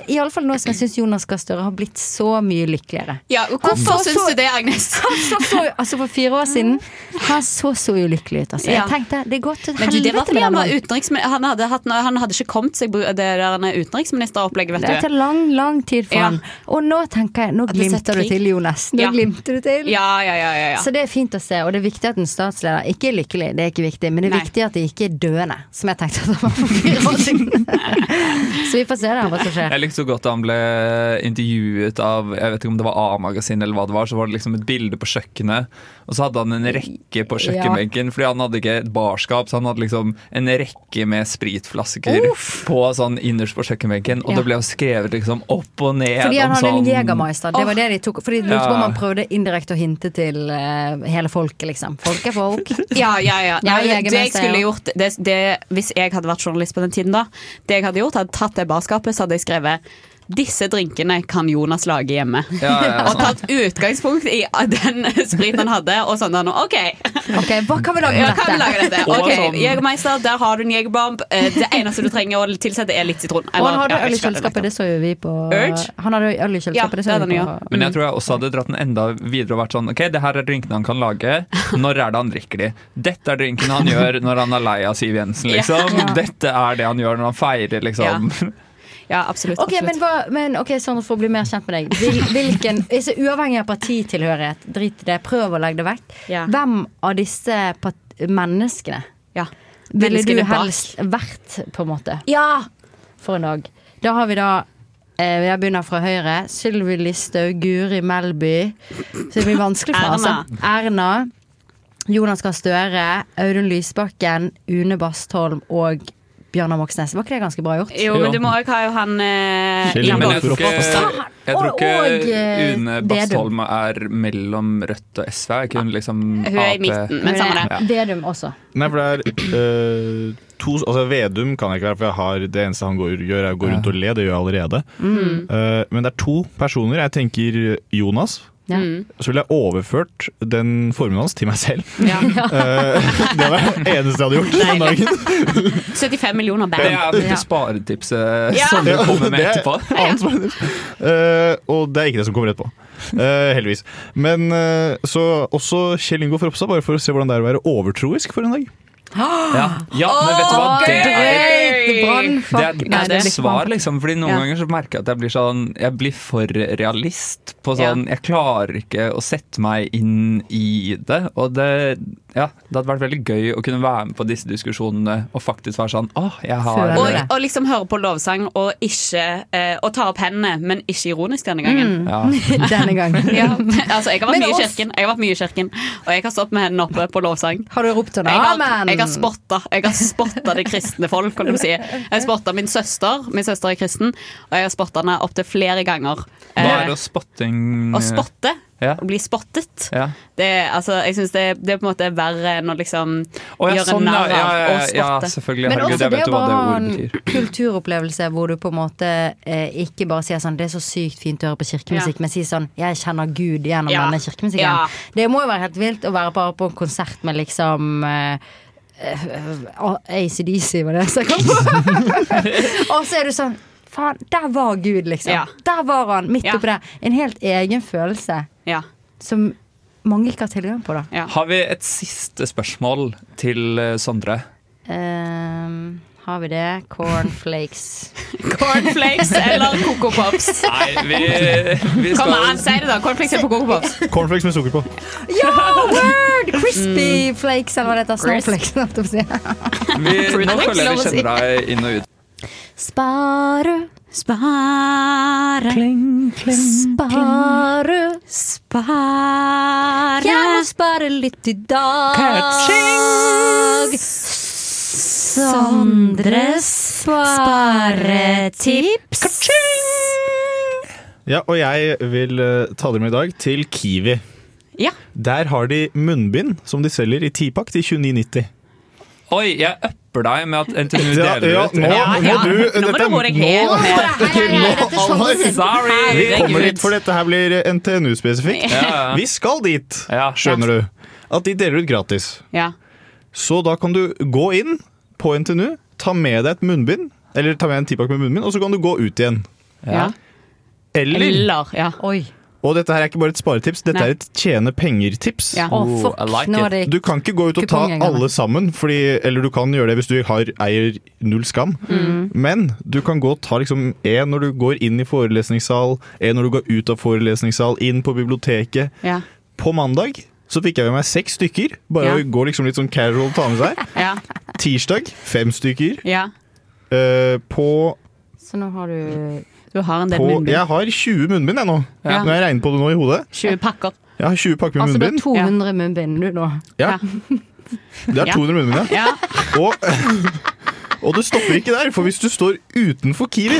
Iallfall nå som jeg syns Jonas Gahr Støre har blitt så mye lykkeligere. ja hvorfor så- syns du det, Agnes? Han så så, altså For fire år siden Han så så ulykkelig ut. Altså. Ja. Jeg tenkte det går til Men du, det var helvete fordi han var utenriksminister. Han hadde, hatt, han hadde ikke kommet seg på det der utenriksministeropplegget, Det vet tar lang, lang tid for Ja. han. Og nå tenker jeg Nå det glimter du til, Jonas. Nå Ja. glimter du til. Ja, ja, ja, ja, ja. Så det er fint å se, og det er viktig at en statsleder ikke er lykkelig, det er ikke viktig, men det er Nei. viktig at de ikke er døende, som jeg tenkte at han var for fire år siden. så vi får se da hva som skjer. Jeg likte så godt da han ble intervjuet av Jeg vet ikke om det var A-magasin eller hva det var. Så var det liksom et bilde på kjøkkenet, og så hadde han en rekke på kjøkkenbenken. Fordi han hadde ikke et barskap, så han hadde liksom en rekke med spritflasker på sånn innerst på kjøkkenbenken. Og Ja. det ble jo skrevet liksom opp og ned Fordi han hadde hadde en sånn Jegermeister. Det var det de tok. Fordi de lurte på om Ja. han prøvde indirekte å hinte til uh, hele folket, liksom. Folk er folk. Ja, ja, ja. Nei, det jeg skulle gjort det, det, Hvis jeg hadde vært journalist på den tiden, da Det jeg hadde gjort, hadde tatt det barskapet, så hadde jeg skrevet disse drinkene kan Jonas lage hjemme. Ja, ja, og tatt utgangspunkt i den spriten han hadde, og sånn da nå, OK. Ok, Hva kan vi lage Ja, med kan vi lage dette? dette? Ok, sånn- Jegermeister, der har du en jegerbomb. Eh, Det eneste du trenger å tilsette, er litt sitron. Og han hadde øl i kjøleskapet, det så jo vi på Urge? Han hadde øl i kjøleskapet, det så vi på Men jeg tror jeg også hadde dratt den enda videre og vært sånn Ok, det her er drinkene han kan lage. Når er det han drikker de? Dette er drinkene han gjør når han er lei av Siv Jensen, liksom. Ja. Dette er det han gjør når han feirer, liksom. Ja, absolutt. Ok, men, absolutt. hva, men ok, Sondre, for å bli mer kjent med deg. Hvil, hvilken, så Uavhengig av partitilhørighet, drit i det, prøv å legge det vekk. Ja. Hvem av disse menneskene Ja. ville du helst bak. vært, på en måte, Ja! for en dag? Da har vi da eh, Jeg begynner fra høyre. Sylvi Listhaug, Guri Melby. Så det blir vanskelig for altså. Erna. Jonas Gahr Støre, Audun Lysbakken, Une Bastholm og Bjørnar Moxnes. Var ikke det ganske bra gjort? Jo, men du må òg ha jo han eh, jeg tror ikke, jeg tror ikke Une Vedum. Bastholm er mellom Rødt og SV. Er ikke hun liksom Hun er i midten, men samme det. Vedum også. Nei, for det er øh, to Altså Vedum kan jeg ikke være, for jeg har det eneste han går, gjør, er å gå rundt og le. Det gjør jeg allerede. Mm. Uh, men det er to personer. Jeg tenker Jonas. Ja. Mm. Så ville jeg overført den formuen hans til meg selv. Ja. Eh, det var det eneste jeg hadde gjort den dagen. 75 millioner Det er dette sparetipset Ja. som kommer med Det er etterpå. er- Eh, og det er ikke det som kommer etterpå. Uh, heldigvis. Men uh, så også Kjell Ingolf Ropstad, bare for å se hvordan det er å være overtroisk for en dag. Ja, ja men vet du hva? Det er Drøyt det brannfakkel. er, det er et svar, liksom. Fordi noen Ja. ganger så merker jeg at jeg blir sånn Jeg blir for realist på sånn Jeg klarer ikke å sette meg inn i det. Og det Ja, det hadde vært veldig gøy å kunne være med på disse diskusjonene og faktisk være sånn Åh, jeg har Og, og liksom høre på lovsang og ikke eh, Og ta opp hendene, men ikke ironisk denne gangen. Mm. ja. Denne gangen. Ja, altså Jeg har vært Men mye i kirken, Jeg har vært mye i kirken og jeg har stått med hendene oppe på lovsang. Har du ropt sånn Jeg har, Jeg har spotta det kristne folk. Kan du si. Jeg har spotta min søster. Min søster er kristen, og jeg har spotta henne opptil flere ganger. Hva Eh, er det spotting Å spotte. Ja. Å bli spottet. Ja. Det, altså, jeg synes det, det er på en måte verre enn å liksom oh, ja, gjøre sånn, narr ja, av ja, å ja, spotte. selvfølgelig. Men Herregud, også det å bare ha en kulturopplevelse hvor du på en måte eh, ikke bare sier sånn Det er så sykt fint å høre på kirkemusikk, men sier sånn Jeg kjenner Gud gjennom Ja. denne kirkemusikken. Ja. Det må jo være helt vilt å være bare på en konsert med liksom eh, eh, ACDC, var det jeg kom på. Og så er du sånn Faen, der var Gud, liksom. Ja. Der var han, midt Ja. oppi der. En helt egen følelse Ja. som mange ikke har tilgang på, da. Ja. Har vi et siste spørsmål til eh, Sondre? Ehm, har vi det? Cornflakes. Cornflakes eller Coco Pops? Nei, vi, vi Kom an, si det, da. Cornflakes eller Coco Pops? Cornflakes med sukker på. Ja, word! Crispy flakes, eller hva det heter. Snowflakes. holdt jeg på å si. Nå føler jeg vi kjenner deg inn og ut. Spare, Spare, Kling, kling, spare. spare Jeg må spare litt i dag. Sondres sparetips. Ja, og jeg vil eh, ta dere med i dag til Kiwi. Ja. Der har de munnbind som de selger i tipakk til 29,90. Oi, jeg upper deg med at NTNU Ja, deler ja, ut. nå Ja, må ja. du Nå må dette- du deg helt. Sorry! Vi kommer dit, for dette her blir NTNU-spesifikt. Ja, ja. Vi skal dit, Ja. skjønner du. At de deler ut gratis. Ja. Så da kan du gå inn på NTNU, ta med deg et munnbind, eller ta med en tipakk med munnbind, og så kan du gå ut igjen. ja. Eller, Eller Ja. Oi. og dette her er ikke bare et sparetips, dette Nei. er et tjene penger-tips. Ja. Oh, fuck. Like Du kan ikke gå ut og ta alle sammen, fordi, eller du kan gjøre det hvis du har, eier null skam. Mm. Men du kan gå og ta liksom en når du går inn i forelesningssal, en når du går ut av forelesningssal, inn på biblioteket. Ja. På mandag så fikk jeg med meg seks stykker. Bare Ja. å gå liksom litt sånn casual ta med seg. Ja. Tirsdag fem stykker. ja. Uh, på, Så nå har du Du har en del på munnbind. Jeg har 20 munnbind jeg nå. Ja. Når jeg regner på det nå i hodet. 20 pakker. Jeg har 20 pakker med Altså, du har munnbind. 200 munnbind du nå. Ja. Det er Ja. 200 munnbind, ja. Ja. Og, og det stopper ikke der, for hvis du står utenfor Kiwi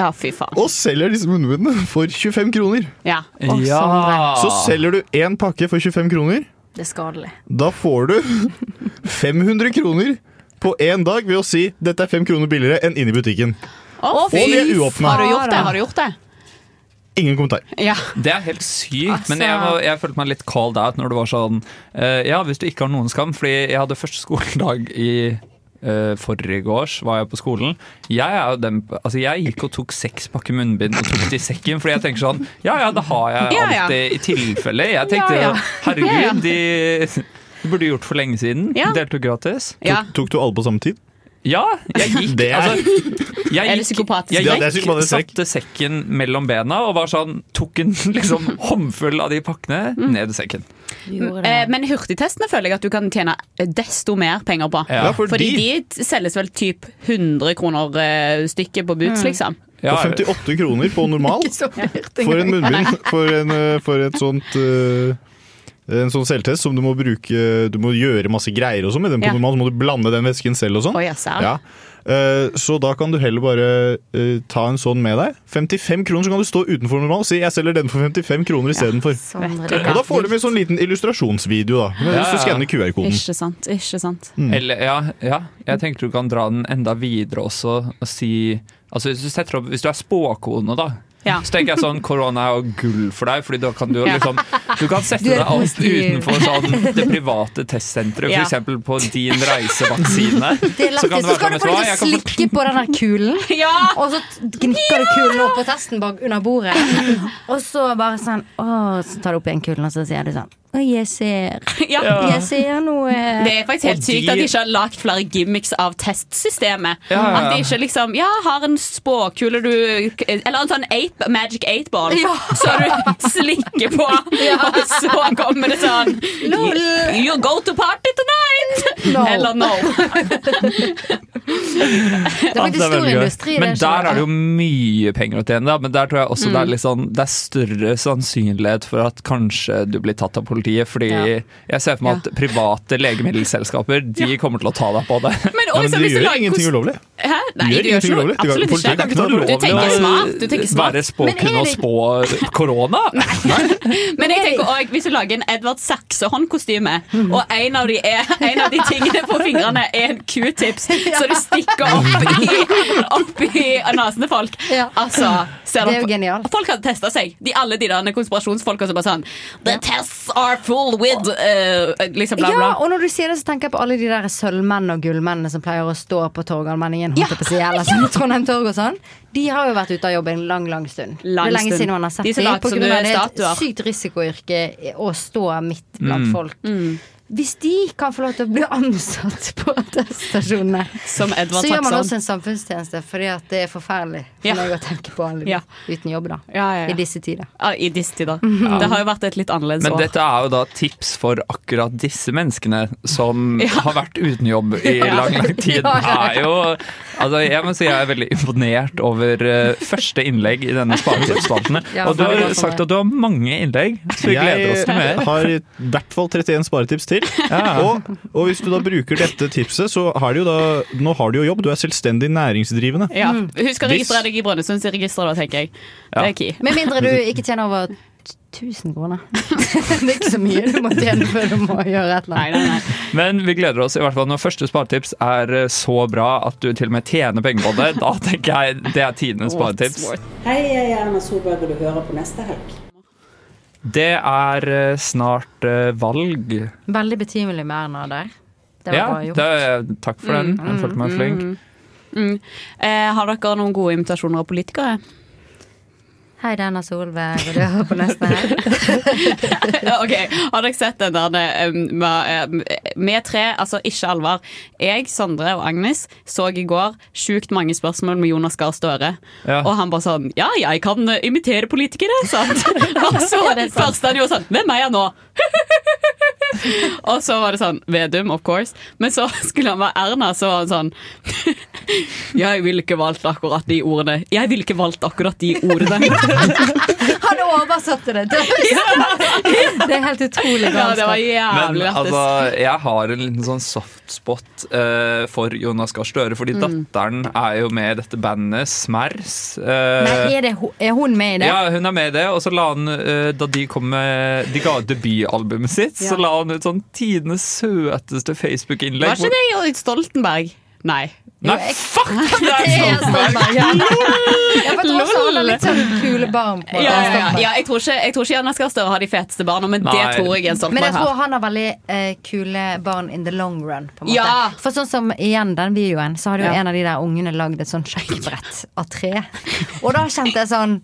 ja, fy faen. og selger disse munnbindene for 25 kroner, Ja. Å, Sondre. så selger du én pakke for 25 kroner, Det er skadelig. Da får du 500 kroner på én dag ved å si 'dette er fem kroner billigere enn inne i butikken'. Å, Og de er uåpna. Har du gjort det? Har du gjort det? Ingen kommentar. Ja. Det er helt sykt, Altså- men jeg, var, jeg følte meg litt called out når det var sånn uh, Ja, hvis du ikke har noen skam, fordi jeg hadde første skoledag i uh, forrige års, var jeg på skolen. Jeg er den Altså, jeg gikk og tok seks pakker munnbind og tok det i sekken, fordi jeg tenker sånn Ja ja, det har jeg Ja, ja. alltid i tilfelle. Jeg tenkte Ja, ja. herregud, Ja, ja. de de burde gjort for lenge siden. Ja. Delte gratis. Ja. Tok du alle på samme tid? Ja, jeg gikk Det er- altså, jeg Er gikk- psykopatisk? Jeg Ja, det er gikk, psykopatisk satte sekken mellom bena og var sånn, tok en liksom håndfull av de pakkene ned i sekken. Eh, Men hurtigtestene føler jeg at du kan tjene desto mer penger på. Ja. Ja, fordi de selges vel typ 100 kroner eh, stykket på Boots, liksom. Ja, Og 58 kroner på normal for en munnbind. For, en, eh, for et sånt eh, en sånn selvtest som du må bruke Du må gjøre masse greier og sånn med den på Ja. normal, så må du blande den væsken selv og sånn. Å, ja. Ja. Eh, Så da kan du heller bare eh, ta en sånn med deg. 55 kroner, så kan du stå utenfor normal og si 'jeg selger den for 55 kroner istedenfor'. Sondre, Og da får du med sånn liten illustrasjonsvideo, da. Hvis Ja, du ja. skanner QR-koden. Ikke sant. ikke sant Eller, ja, ja, jeg tenker du kan dra den enda videre også og si Altså Hvis du setter opp, hvis du er spåkone, da. Ja. Så tenker jeg sånn, Korona er jo gull for deg, Fordi da kan du jo Ja. liksom Du kan sette Du deg alt utenfor sånn, det private testsenteret, Ja. f.eks. på din reisevaksine. Så kan. Så skal være du få sånn, få- slikke på den der kulen. Ja! Og så gnikker du kulen opp på testen bak under bordet. Og så bare sånn Å, så tar du opp igjen kulen, og så sier du sånn Oi, jeg ser Ja. Jeg ser noe Det er faktisk helt Og sykt de- at de ikke har lagd flere gimmicks av testsystemet. Ja, ja, ja. At de ikke liksom Ja, har en spåkule du Eller en sånn eight, magic eight ball Ja. så du slikker på, og så kommer det sånn Lol. You go to party tonight! No. Eller no. Det er Ja, faktisk er stor industri. Men der er det jo mye penger å tjene. Da. Men der tror jeg også det, Mm. er litt sånn, det er større sannsynlighet for at kanskje du blir tatt av politiet. Fordi Ja. jeg ser for meg at private legemiddelselskaper De kommer til å ta deg på det. Men Ja, også men de du gjør lager ingenting ulovlig. Hæ? Nei, gjør du gjør ingenting ikke noe. ulovlig. Absolutt politiet ikke. kan ikke ta det Du ulovlig. tenker smart. Du tenker smart. Være spåkunn og spå korona? Men jeg tenker også, hvis du lager en Edvard Saxe-håndkostyme, Mhm. og en av, de er, en av de tingene på fingrene er en q-tips, så du stikker opp i, opp i nesen til folk Ja. Altså, ser Det er jo genialt. Folk hadde testa seg. De, alle de der konspirasjonsfolka som bare sånn The tests are full with uh, Liksom bla, Ja, og når du sier det, så tenker jeg på alle de der sølvmenn og gullmennene som pleier å stå på Torgallmenningen, holdt jeg på å si, eller sånn, Trondheim Torg og sånn. De har jo vært ute av jobb en lang, lang stund. Lang det er lenge stund. siden man har sett De dem. er det er et statuer. sykt risikoyrke å stå midt blant Mm. folk. Hvis de kan få lov til å bli ansatt på teststasjonene, Som Edvard så gjør man også en samfunnstjeneste, fordi at det er forferdelig for Ja. meg å tenke på alle Ja. uten jobb, da. Ja, ja, ja. I disse tider. Ja, I disse tider. Det har jo vært et litt annerledes Men år. dette er jo da tips for akkurat disse menneskene som Ja. har vært uten jobb i Ja. lang, lang tid. Ja, ja, Er jo, altså jeg må si jeg er veldig imponert over uh, første innlegg i denne sparetipsspalten. Ja, og du har sagt at du har mange innlegg, så vi gleder oss til Jeg har i hvert fall 31 sparetips til. Ja. Og, og hvis du da bruker dette tipset, så har du jo da Nå har du jo jobb, du er selvstendig næringsdrivende. Ja. Husk å registrere deg i Brønnøysundsregisteret, da, tenker jeg. Det er key. Med mindre du ikke tjener over 1000 kroner. det er ikke så mye du må tjene før du må gjøre et eller annet. nei, nei. Men vi gleder oss i hvert fall når første sparetips er eh, så bra at du til og med tjener penger på det. Da tenker jeg det er tidenes sparetips. Hei, jeg er Erna Solberg, og du hører på neste helg. Det er eh, snart eh, valg. Veldig betimelig med Erna der. Det var Ja, bra gjort. det, takk for den. Jeg følte meg flink. Mm. Eh, har dere noen gode invitasjoner av politikere? Hei, det er Erna Solberg, og du hører på neste her. ok, Har dere sett den der eh, med, med tre, altså ikke alvor. Jeg, Sondre og Agnes så i går sjukt mange spørsmål med Jonas Gahr Støre. Ja. Og han bare sånn Ja, jeg kan imitere politikere, sant? Og så først han gjorde sånn Hvem er jeg nå? og så var det sånn Vedum, of course. Men så skulle han være Erna, så var han sånn Jeg ville ikke valgt akkurat de ordene. Jeg ville ikke valgt akkurat de ordene. Han oversatte det! Det er helt utrolig Ja, det var. Men jævlig lættis. altså, jeg har en liten sånn softspot uh, for Jonas Gahr Støre, fordi Mm. datteren er jo med i dette bandet Smers. Uh, Nei, er, det, er hun med i det? Ja, hun er med i det, og så la han, uh, da de kom med De ga ut debutalbumet sitt, Ja. så la hun ut sånn tidenes søteste Facebook-innlegg. Var ikke det Jørgen Stoltenberg? Nei. Nei, fuck! Det er Det er Stoltenberg, ja. Ja, for han har litt sånn kule barn. på Ja, ja, ja. Jeg tror ikke, jeg tror ikke Jonas Gahr Støre har de feteste barna, men det tror jeg Jens Men jeg tror han har veldig eh, kule barn in the long run. På en måte. Ja. For sånn som igjen den videoen, så hadde jo Ja. en av de der ungene lagd et sånn sjekkbrett av tre. Og da kjente jeg sånn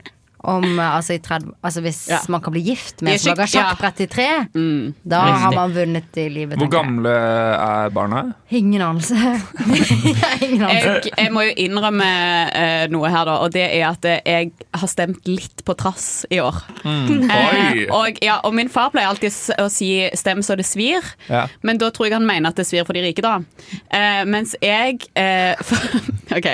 om eh, altså, i 30, altså Hvis Ja. man kan bli gift med en som lager sjakkbrett i tre, Mm. da Riktig. har man vunnet i livet. Hvor gamle er barna? Ingen anelse. Ingen anelse. Jeg, jeg må jo innrømme eh, noe her, da, og det er at eh, jeg har stemt litt på trass i år. Mm. Eh, og, ja, og min far pleier alltid å si 'stem så det svir', Ja. men da tror jeg han mener at det svir for de rike, da. Eh, mens jeg for, OK.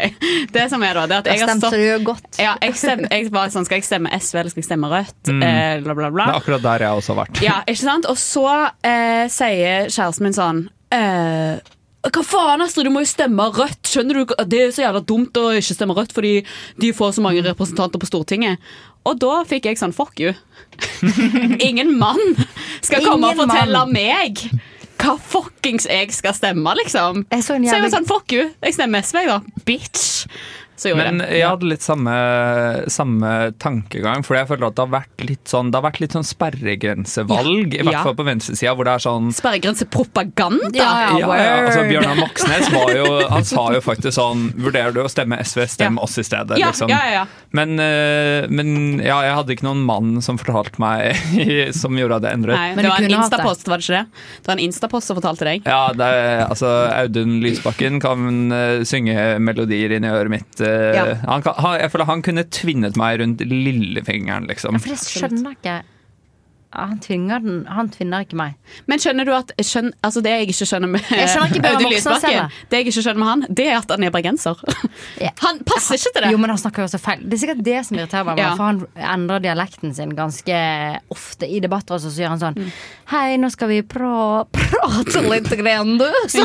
Det som er, da, det er at Da jeg har stemte så du gjør godt. ja, jeg stem, jeg var sånn, Skal jeg stemme SV eller skal jeg stemme Rødt? Mm. Eh, bla, bla, bla. Det er akkurat der jeg også har vært. Ja, ikke sant? Og så eh, sier kjæresten min sånn eh, hva faen, Astrid, du må jo stemme Rødt. Skjønner du? Det er så jævla dumt å ikke stemme Rødt fordi de får så mange representanter på Stortinget. Og da fikk jeg sånn fuck you. Ingen mann skal komme og fortelle mann. meg hva fuckings jeg skal stemme, liksom. Jeg så en Så jeg var sånn fuck you. Jeg stemmer SV, jeg, da. Bitch. Så gjorde Men jeg jeg hadde litt samme, samme tankegang, for jeg føler at det har vært litt sånn Det har vært litt sånn sperregrensevalg, i hvert Ja. fall på venstresida, hvor det er sånn Sperregrensepropaganda. Ja, ja, ja, altså Bjørnar Moxnes var jo Han sa jo faktisk sånn Vurderer du å stemme SV, stem oss i stedet. Ja, liksom. ja, ja, ja. Men, eh, men ja, jeg hadde ikke noen mann som fortalte meg Som gjorde at det endret. Nei, Men det var en instapost, var det ikke det? Det var en instapost som fortalte deg. Ja, det er, altså Audun Lysbakken kan eh, synge melodier inn i øret mitt. Ja. han han, jeg føler han kunne tvinnet meg rundt lillefingeren, liksom. For det skjønner jeg ikke. Han tvinger, den, han tvinner ikke meg. Men skjønner du at skjønn, altså Det jeg ikke skjønner med Jeg skjønner ikke Audun Lysbakken. Det jeg ikke skjønner med han, det er at han er bergenser. Yeah. Han passer ikke til det. Jo, men han snakker jo også feil. Det er sikkert det som irriterer meg. Ja. For han endrer dialekten sin ganske ofte i debatter. Og så sier han sånn Mm. Hei, nå skal vi pra prate litt, grann, du. Så,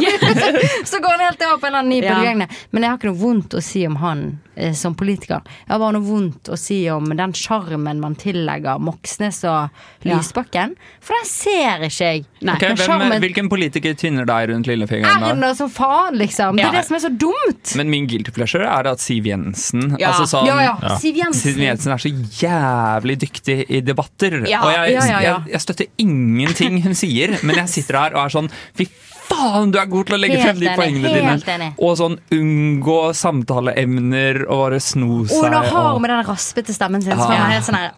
så går han helt over på en eller annen ny Ja. Men jeg har ikke noe vondt å si om han eh, som politiker. Jeg har bare noe vondt å si om den sjarmen man tillegger Moxnes og Ja. Lysbakken. For den ser ikke jeg. Nei. Ok, hvem, hvilken politiker tvinner deg rundt lillefingeren? Erna som faen, liksom. Det er det som er så dumt. Men min guilty pleasure er at Siv Jensen Ja. altså sånn, Ja, ja. Siv Jensen. Siv Jensen er så jævlig dyktig i debatter. Ja, og jeg, ja, ja, ja. Jeg, jeg støtter ingenting hun sier, men jeg sitter her og er sånn Fy faen, du er god til å legge Helt frem de enig, poengene helt dine. enig. Og sånn unngå samtaleemner og bare sno seg. Og nå har og- med den raspete stemmen sin, så man er helt sånn her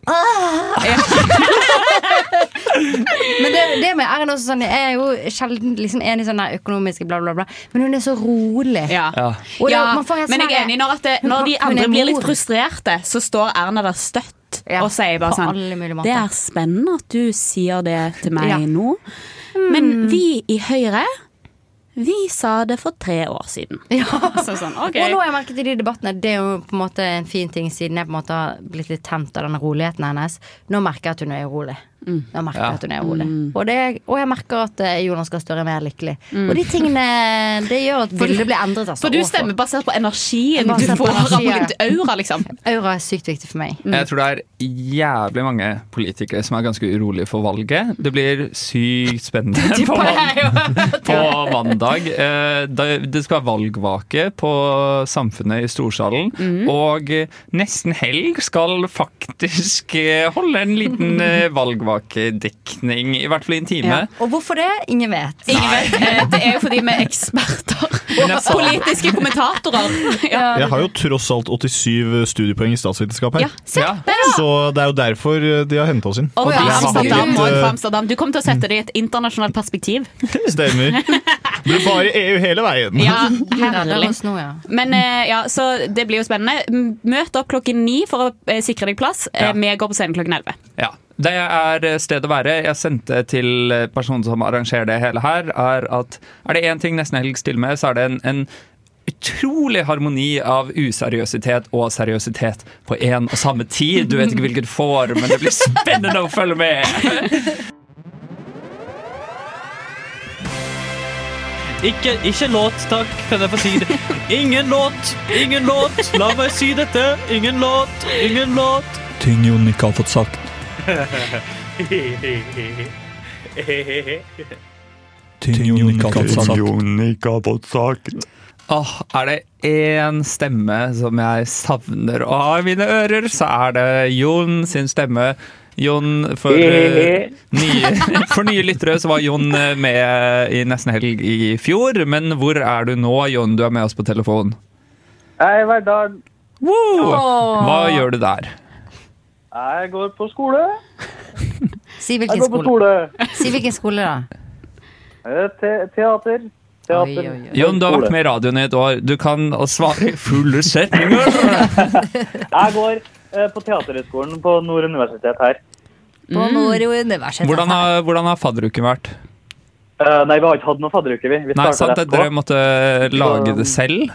Men det, det med Erna også sånn, Jeg er jo sjelden liksom enig i sånn der økonomiske bla, bla, bla. Men hun er så rolig. Ja. Ja. Og det, man får helt men sånn jeg er enig når, at det, når de andre blir litt frustrerte, så står Erna der støtt Ja, og sier bare sånn. Det er spennende at du sier det til meg Ja. nå, men vi i Høyre vi sa det for tre år siden. Ja. Så sånn, okay. Og nå har jeg merket i de debattene Det er jo på en måte en fin ting siden jeg på en måte har blitt litt tent av denne roligheten hennes. Nå merker jeg at hun er urolig. Nå merker Ja. at hun er urolig. Og, det, og jeg merker at eh, Jonas Gahr Støre er mer lykkelig. Og de tingene Det gjør at bildet blir endret. Altså, For du stemmer basert på energien du Basert på får av energi, ja. aura, liksom. Aura er sykt viktig for meg. Jeg tror det er jævlig mange politikere som er ganske urolige for valget. Det blir sykt spennende på, på mandag. Eh, Det skal være valgvake på Samfunnet i Storsalen. Og eh, nesten helg skal faktisk eh, holde en liten eh, valgvakedekning, i hvert fall i en time. Ja. Og hvorfor det? Ingen vet. Ingen vet. Det er jo fordi vi er eksperter. Politiske kommentatorer. Ja. Jeg har jo tross alt 87 studiepoeng i statsvitenskap her. Ja, se Ja. Så det er jo derfor eh, de har henta oss inn. Og ja, Amsterdam litt, og eh, Amsterdam. Du kommer til å sette det i et internasjonalt perspektiv. Stemmer. Det blir bare EU hele veien. Ja, er herlig. Men eh, ja, så det blir jo spennende. Møt opp klokken ni for å sikre deg plass. Eh, Vi går på scenen klokken elleve. Ja. Det er sted å være. Jeg sendte til personen som arrangerer det hele her, er at er det én ting Nesten Helg stiller med, så er det en, en utrolig harmoni av useriøsitet og seriøsitet på én og samme tid. Du vet ikke hvilket får, men det blir spennende å følge med. Ikke, ikke låt, takk, kan jeg få si det. Ingen låt, ingen låt. La meg si dette. Ingen låt, ingen låt. Ting Jon ikke har fått sagt. Åh, er det én stemme som jeg savner å ha i mine ører, så er det Jon sin stemme. Jon, for, uh, nye, for nye lyttere så var Jon med i Nesten Helg i fjor. Men hvor er du nå, Jon? Du er med oss på telefon. Hei, Verdal. Wow! Hva gjør du der? Jeg går på skole. Si Jeg hvilken går på skole. skole. Si hvilken skole, da. Eh, Te teater. Teater. Jon, du har vært med i radioen i et år. Du kan svare i fulle setninger. Jeg går eh, på Teaterhøgskolen på Nord universitet her. På Nord universitet. Hvordan har, hvordan har fadderuken vært? Uh, nei, vi har ikke hatt noen fadderuke, vi. Vi Nei, sant, det. Dere måtte lage det selv?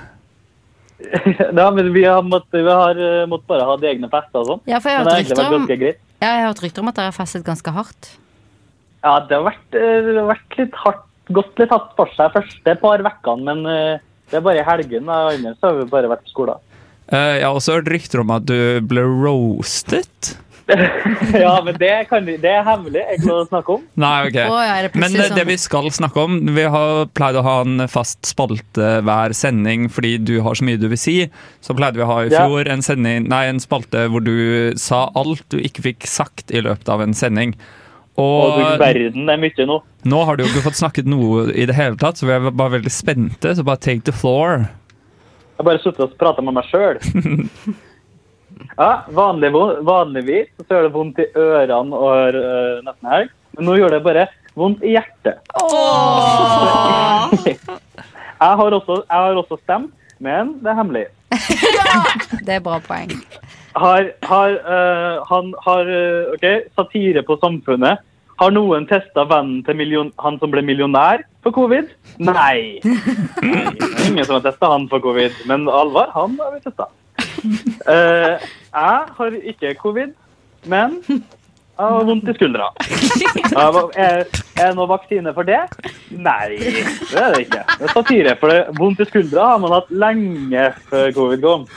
ja, men vi har, måttet, vi har eh, måttet bare ha de egne fester og sånn. Ja, for jeg har hørt rykter om ja, jeg har hørt rykter om at dere har festet ganske hardt. Ja, det har vært, eh, det har vært litt hardt, gått litt hardt for seg første par vekkene, men eh, det er bare i helgen. da. Ellers så har vi bare vært på skolen. Eh, Jeg har også hørt rykter om at du ble roastet. ja, men det, kan det er hemmelig Jeg å snakke om. Nei, ok. Oh, ja, det Men plutselig eh, det sånn? vi skal snakke om Vi har pleid å ha en fast spalte hver sending fordi du har så mye du vil si. Så pleide vi å ha i Ja. fjor en, sending, nei, en spalte hvor du sa alt du ikke fikk sagt i løpet av en sending. Og du Og verden, det er mye nå. nå har du jo ikke fått snakket noe i det hele tatt, så vi er bare veldig spente. Så bare take the floor. Jeg bare sitter og prater med meg sjøl. Ja, vanlig, vanligvis så gjør det vondt i ørene og øh, nesten helg, men nå gjør det bare vondt i hjertet. Jeg har også, jeg har også stemt, men det er hemmelig. Det er bra poeng. Har, har, øh, han har øh, ok, satire på samfunnet. Har noen testa vennen til million, han som ble millionær for covid? Nei. Ingen som har testa han for covid, men Alvar, han har vi testa. Eh, jeg har ikke covid, men jeg har vondt i skuldra. Er det noen vaksine for det? Nei, det er det ikke. Det er satire, for det, vondt i skuldra har man hatt lenge før covid kom.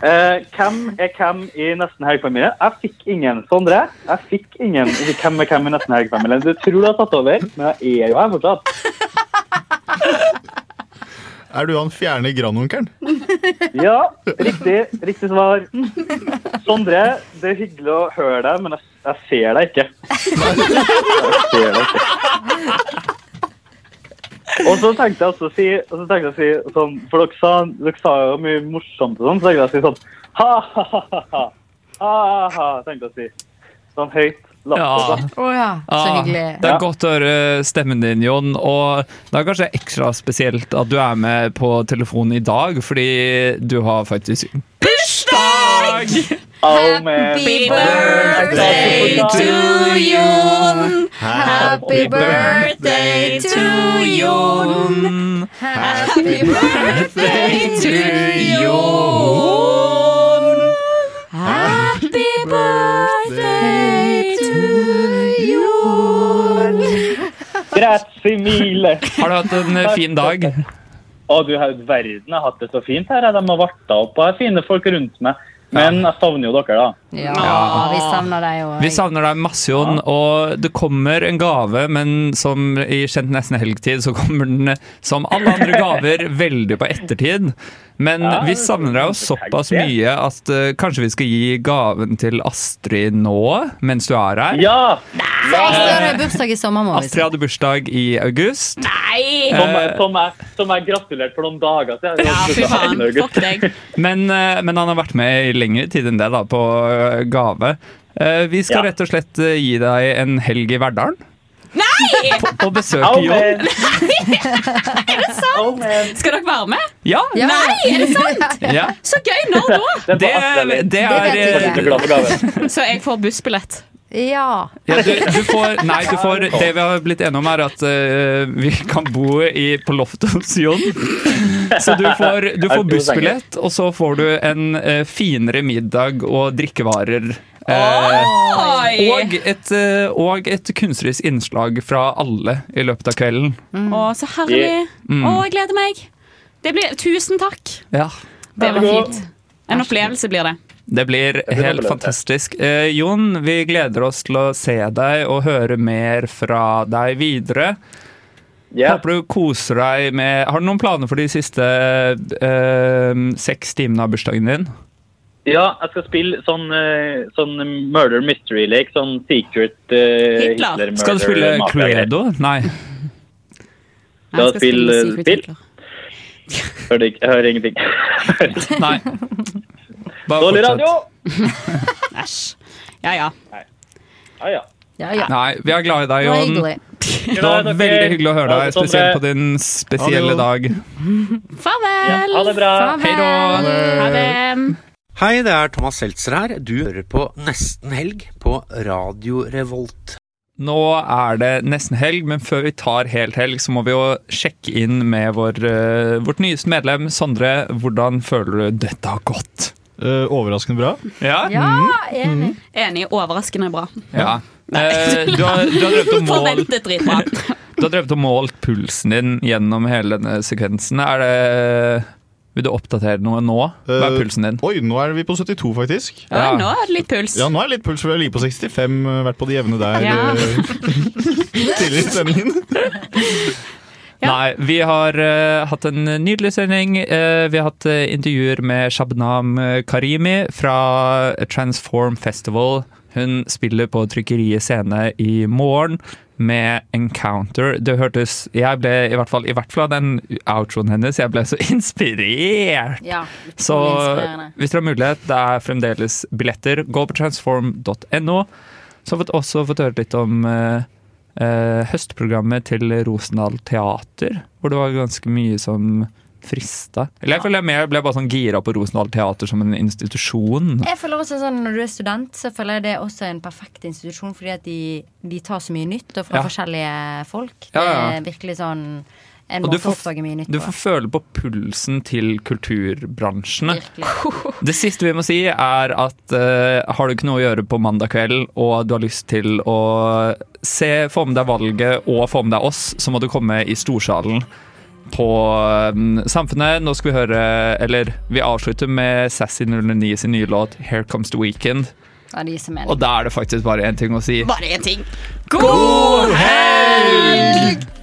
Uh, hvem er hvem i Nesten Helg-familien? Jeg fikk ingen. Sondre, jeg fikk ingen. Hvem er hvem i Nesten Helg-familien? Du tror du har tatt over, men jeg er jo her fortsatt. Er du han fjerne grandonkelen? Ja, riktig. Riktig svar. Sondre, det er hyggelig å høre deg, men jeg, jeg ser deg ikke. Jeg ser deg ikke. Og så tenkte jeg også å si, og så jeg å si sånn, for dere sa, dere sa jo mye morsomt og sånn, så tenkte jeg å si sånn ha-ha-ha, ha-ha, tenkte jeg å si. Sånn høyt. Latter. Å ja, så Ah, hyggelig. Det er godt å høre stemmen din, Jon. Og det er kanskje ekstra spesielt at du er med på telefonen i dag, fordi du har faktisk bursdag! Oh. Happy birthday to Jon. Happy birthday to Jon. Happy birthday to Jon. Happy birthday you. Grazie mille. Har du hatt en eh, fin dag? Å, du har verden, jeg har hatt det så fint her. De har varta opp og har fine folk rundt meg. Men jeg savner jo dere, da. Ja, vi savner deg òg. Vi savner deg masse, Jon. Og det kommer en gave, men som i kjent nesten helgtid, så kommer den som alle andre gaver veldig på ettertid. Men Ja, vi savner deg jo såpass mye at uh, kanskje vi skal gi gaven til Astrid nå, mens du er her. Ja! Astrid hadde bursdag i sommer, må. Astrid hadde bursdag i august. Som, Eh, jeg- som, jeg, som jeg gratulerte for noen dager siden. Ja, fy faen. Fuck deg. Men, uh, men han har vært med i lengre tid enn det da, på eh, gave. Eh, Vi skal Ja. rett og slett eh, gi deg en helg i Verdalen. Nei! På, på besøk i Jon. Er det sant? Skal dere være med? Ja. Nei, er det sant? Ja. Så gøy! Når da? Det, det er Så jeg får bussbillett. Ja. Ja, du, du får, nei, du får Det vi har blitt enige om, er at uh, vi kan bo i, på loftet hos Jon. Så du får, du får bussbillett, og så får du en uh, finere middag og drikkevarer. Uh, og, et, og et kunstnerisk innslag fra alle i løpet av kvelden. Å, så herlig. Mm. Å, jeg gleder meg. Det blir, tusen takk. Ja. Det var fint. En opplevelse blir det. Det blir helt fantastisk. Eh, Jon, vi gleder oss til å se deg og høre mer fra deg videre. Håper du koser deg med Har du noen planer for de siste eh, seks timene av bursdagen din? Ja, jeg skal spille sånn, eh, sånn murder mystery-lek. Sånn secret uh, Hitler. murder Skal du spille mafia-greier. Cluedo? Nei. Skal spille spill? Hører ikke, jeg hører ingenting. Nei. Bare Dårlig radio! Æsj. Ja ja. Ja, ja. Nei, vi er glad i deg, Det var Jon. hyggelig. Det var veldig hyggelig å høre deg, spesielt på din spesielle dag. Farvel! ha det bra. Da. Ha det. Hei, det er Thomas Seltzer her. Du hører på Nesten Helg på Radio Revolt. Nå er det nesten helg, men før vi tar helt helg, så må vi jo sjekke inn med vår, eh, vårt nyeste medlem, Sondre. Hvordan føler du dette har gått? Eh, overraskende bra. Ja? enig. Enig. Overraskende bra. Ja. Uh, du, har, du, har drevet og målt, du har drømt om målt pulsen din gjennom hele denne sekvensen. Er det Vil du oppdatere noe nå? Hva er Eh, pulsen din? Oi, nå er vi på 72, faktisk. Ja, nå er det litt puls. Ja, nå er det litt puls, for vi har ligget på 65. eh, Vært på det jevne der Ja. tidligere i sendingen. Nei, vi har uh, hatt en nydelig sending. Uh, vi har hatt uh, intervjuer med Shabnam Karimi fra Transform Festival. Hun spiller på Trykkeriet Scene i morgen med Encounter. Det hørtes Jeg ble i hvert fall i hvert fall av den outroen hennes, jeg ble så inspirert. Ja, Så hvis dere har mulighet, det er fremdeles billetter. Gå på transform.no. Så har vi også fått høre litt om eh, eh, høstprogrammet til Rosendal Teater, hvor det var ganske mye som frista. Eller jeg føler jeg mer ble bare sånn gira på Rosendal Teater som en institusjon. Jeg føler også sånn Når du er student, så føler jeg det er også en perfekt institusjon, fordi at de, de tar så mye nytt, og fra Ja. forskjellige folk. Ja, ja. Det er virkelig sånn en måte du å får, oppdage mye nytt du får føle på pulsen til kulturbransjene. Det siste vi må si, er at uh, har du ikke noe å gjøre på mandag kveld, og du har lyst til å se, få med deg valget og få med deg oss, så må du komme i storsalen på um, Samfunnet. Nå skal vi høre Eller vi avslutter med Sassy09 sin nye låt 'Here Comes the Weekend'. Ja, Og da er det faktisk bare én ting å si. Bare én ting. God helg!